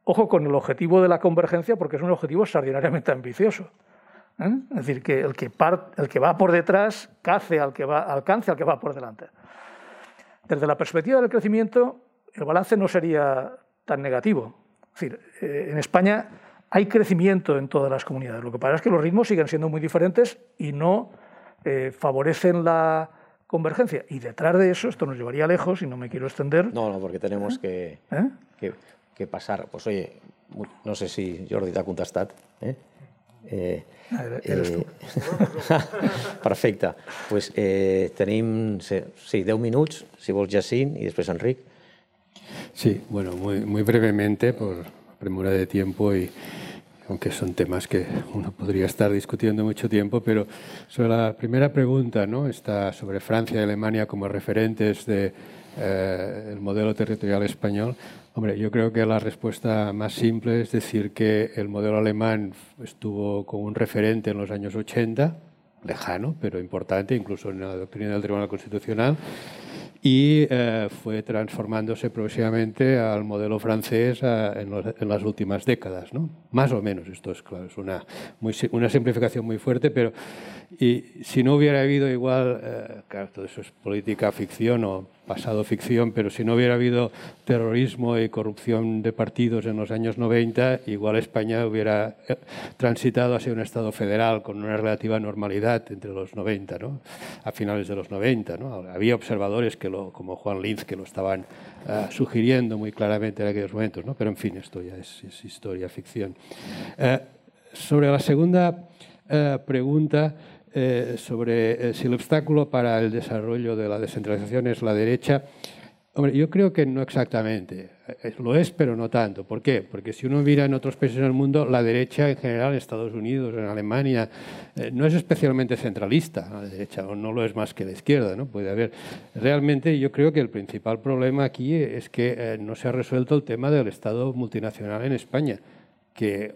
Ojo con el objetivo de la convergencia porque es un objetivo extraordinariamente ambicioso. ¿eh? Es decir, que el que, el que va por detrás cace al que va, alcance al que va por delante. Desde la perspectiva del crecimiento, el balance no sería tan negativo. Es decir, eh, en España hay crecimiento en todas las comunidades. Lo que pasa es que los ritmos siguen siendo muy diferentes y no eh, favorecen la convergencia. Y detrás de eso, esto nos llevaría lejos y no me quiero extender. No, no, porque tenemos ¿Eh? ¿Eh? que, que, pasar. Pues oye, no sé si Jordi t'ha contestat. Eh? Eh, Eres tu. [LAUGHS] Perfecte. Pues, eh, tenim sí, 10 minuts, si vols Jacint, y después Enric. Sí, bueno, muy, muy brevemente, por premura de tiempo y aunque son temas que uno podría estar discutiendo mucho tiempo, pero sobre la primera pregunta, ¿no? está sobre Francia y Alemania como referentes del de, eh, modelo territorial español. Hombre, yo creo que la respuesta más simple es decir que el modelo alemán estuvo como un referente en los años 80, lejano, pero importante, incluso en la doctrina del Tribunal Constitucional, y eh, fue transformándose progresivamente al modelo francés eh, en, las últimas décadas, ¿no? Más o menos, esto es claro, es una, una simplificación muy fuerte, pero y si no hubiera habido igual, eh, claro, todo eso es política ficción o pasado ficción, pero si no hubiera habido terrorismo y corrupción de partidos en los años 90, igual España hubiera eh, transitado hacia un Estado federal con una relativa normalidad entre los 90, ¿no? a finales de los 90. ¿no? Había observadores que como Juan Linz que lo estaban uh, sugiriendo muy claramente en aquellos momentos, ¿no? pero en fin, esto ya es, historia ficción. Uh, sobre la segunda uh, pregunta, eh, sobre eh, si el obstáculo para el desarrollo de la descentralización es la derecha. Hombre, yo creo que no exactamente. Eh, lo es, pero no tanto. ¿Por qué? Porque si uno mira en otros países del mundo, la derecha en general, en Estados Unidos, en Alemania, no es especialmente centralista, la derecha, o no lo es más que la izquierda. ¿no? Puede haber. Realmente yo creo que el principal problema aquí es que no se ha resuelto el tema del Estado multinacional en España, que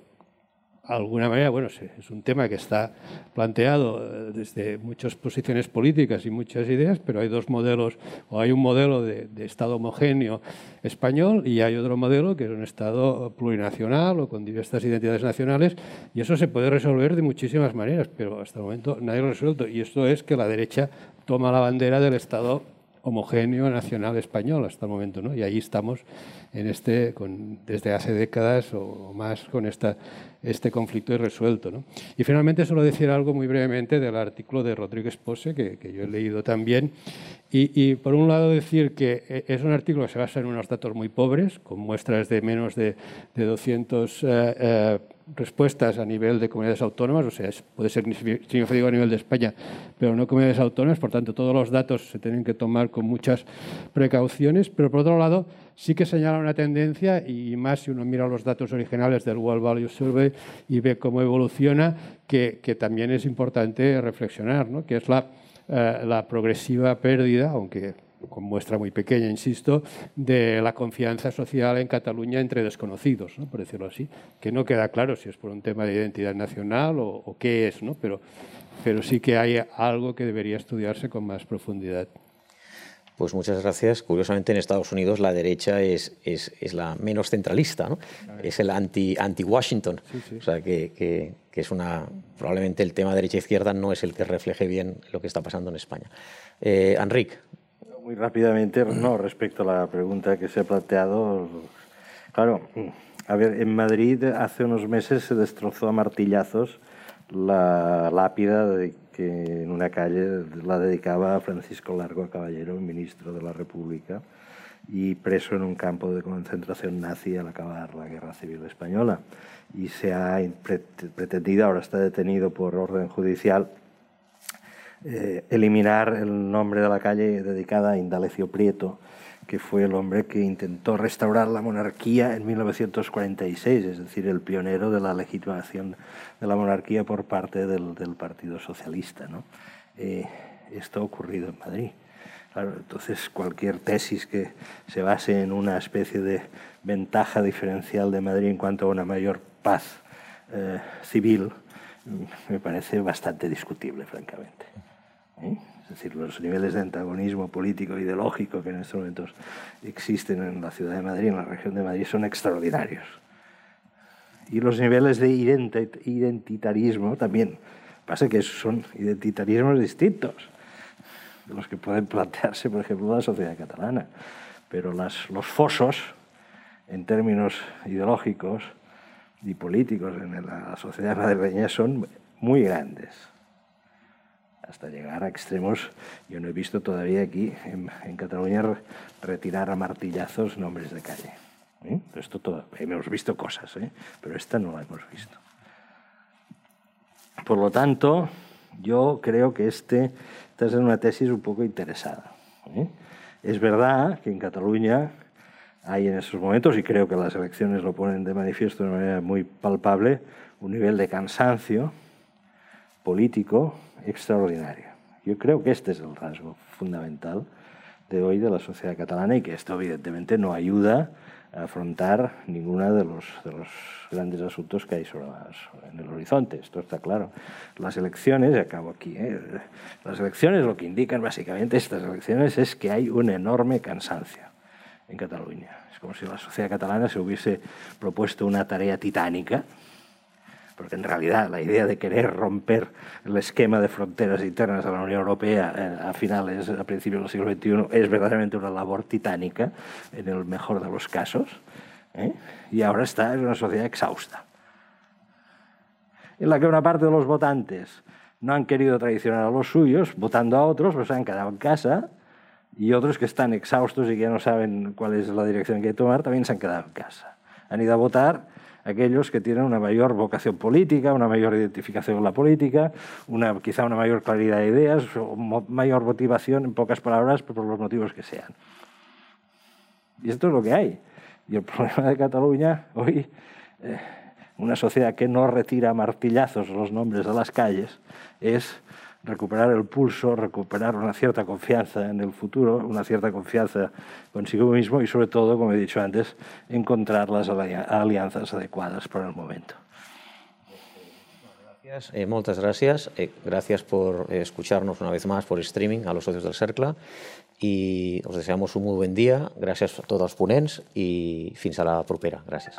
alguna manera, bueno, es un tema que está planteado eh, desde muchas posiciones políticas y muchas ideas, pero hay dos modelos, o hay un modelo de, Estado homogéneo español y hay otro modelo que es un Estado plurinacional o con diversas identidades nacionales, y eso se puede resolver de muchísimas maneras, pero hasta el momento nadie lo ha resuelto, y esto es que la derecha toma la bandera del Estado homogéneo nacional español hasta el momento, ¿no? Y ahí estamos en este, con, desde hace décadas o más con esta, este conflicto irresuelto. ¿no? Y finalmente solo decir algo muy brevemente del artículo de Rodríguez Pose, que, yo he leído también, y, por un lado decir que eh, es un artículo que se basa en unos datos muy pobres, con muestras de menos de, de 200 respuestas a nivel de comunidades autónomas, o sea, puede ser significativo a nivel de España, pero no comunidades autónomas, por tanto, todos los datos se tienen que tomar con muchas precauciones, pero por otro lado, sí que señala una tendencia, y más si uno mira los datos originales del World Value Survey y ve cómo evoluciona, que, que también es importante reflexionar, ¿no? que es la, eh, la progresiva pérdida, aunque con muestra muy pequeña, insisto, de la confianza social en Cataluña entre desconocidos, ¿no? por decirlo así, que no queda claro si es por un tema de identidad nacional o, o qué es, ¿no? pero, pero sí que hay algo que debería estudiarse con más profundidad. Pues muchas gracias. Curiosamente, en Estados Unidos la derecha es, es, es la menos centralista, ¿no? es el anti-Washington. Anti sí, sí. O sea, que, que, que, es una. Probablemente el tema derecha-izquierda no es el que refleje bien lo que está pasando en España. Eh, Enric, muy rápidamente, no, respecto a la pregunta que se ha planteado. Claro, a ver, en Madrid hace unos meses se destrozó a martillazos la lápida de que en una calle la dedicaba a Francisco Largo Caballero, ministro de la República, y preso en un campo de concentración nazi al acabar la Guerra Civil Española. Y se ha pretendido, ahora está detenido por orden judicial, eh, eliminar el nombre de la calle dedicada a Indalecio Prieto, que fue el hombre que intentó restaurar la monarquía en 1946, es decir, el pionero de la legitimación de la monarquía por parte del, Partido Socialista. ¿no? Eh, esto ha ocurrido en Madrid. entonces, cualquier tesis que se base en una especie de ventaja diferencial de Madrid en cuanto a una mayor paz eh, civil me parece bastante discutible, francamente. Es decir, los niveles de antagonismo político, ideológico que en estos momentos existen en la ciudad de Madrid, en la región de Madrid, son extraordinarios. Y los niveles de identitarismo también. Pasa que son identitarismos distintos de los que pueden plantearse, por ejemplo, la sociedad catalana. Pero las, los fosos, en términos ideológicos y políticos en la sociedad madrileña, son muy grandes hasta llegar a extremos. Yo no he visto todavía aquí en, Cataluña retirar a martillazos nombres de calle. ¿eh? Esto todo, hemos visto cosas, ¿eh? pero esta no la hemos visto. Por lo tanto, yo creo que este, esta es una tesis un poco interesada. ¿eh? Es verdad que en Cataluña hay en estos momentos, y creo que las elecciones lo ponen de manifiesto de manera muy palpable, un nivel de cansancio político extraordinario. Yo creo que este es el rasgo fundamental de hoy de la sociedad catalana y que esto evidentemente no ayuda a afrontar ninguna de los, de los grandes asuntos que hay sobre en el horizonte. Esto está claro. Las elecciones, acabo aquí, ¿eh? las elecciones lo que indican básicamente estas elecciones es que hay un enorme cansancio en Cataluña. Es como si la sociedad catalana se hubiese propuesto una tarea titánica porque en realidad la idea de querer romper el esquema de fronteras internas de la Unión Europea eh, a finales, a principios del siglo XXI, es verdaderamente una labor titánica, en el mejor de los casos, ¿eh? y ahora está en una sociedad exhausta, en la que una parte de los votantes no han querido traicionar a los suyos, votando a otros, pues se han quedado en casa, y otros que están exhaustos y que ya no saben cuál es la dirección que hay que tomar, también se han quedado en casa. Han ido a votar aquellos que tienen una mayor vocación política, una mayor identificación con la política, una, quizá una mayor claridad de ideas, mayor motivación, en pocas palabras, por los motivos que sean. Y esto es lo que hay. Y el [LAUGHS] problema de Cataluña hoy, eh, una sociedad que no retira martillazos los nombres de las calles, es recuperar el pulso, recuperar una cierta confianza en el futuro, una cierta confianza consigo mismo y sobre todo, como he dicho antes, encontrar las alianzas adecuadas para el momento. Gracias, eh, muchas gracias. Eh, gracias por escucharnos una vez más por streaming a los socios del CERCLA y os deseamos un muy buen día. Gracias a todos los ponents y fins a la propera. Gracias.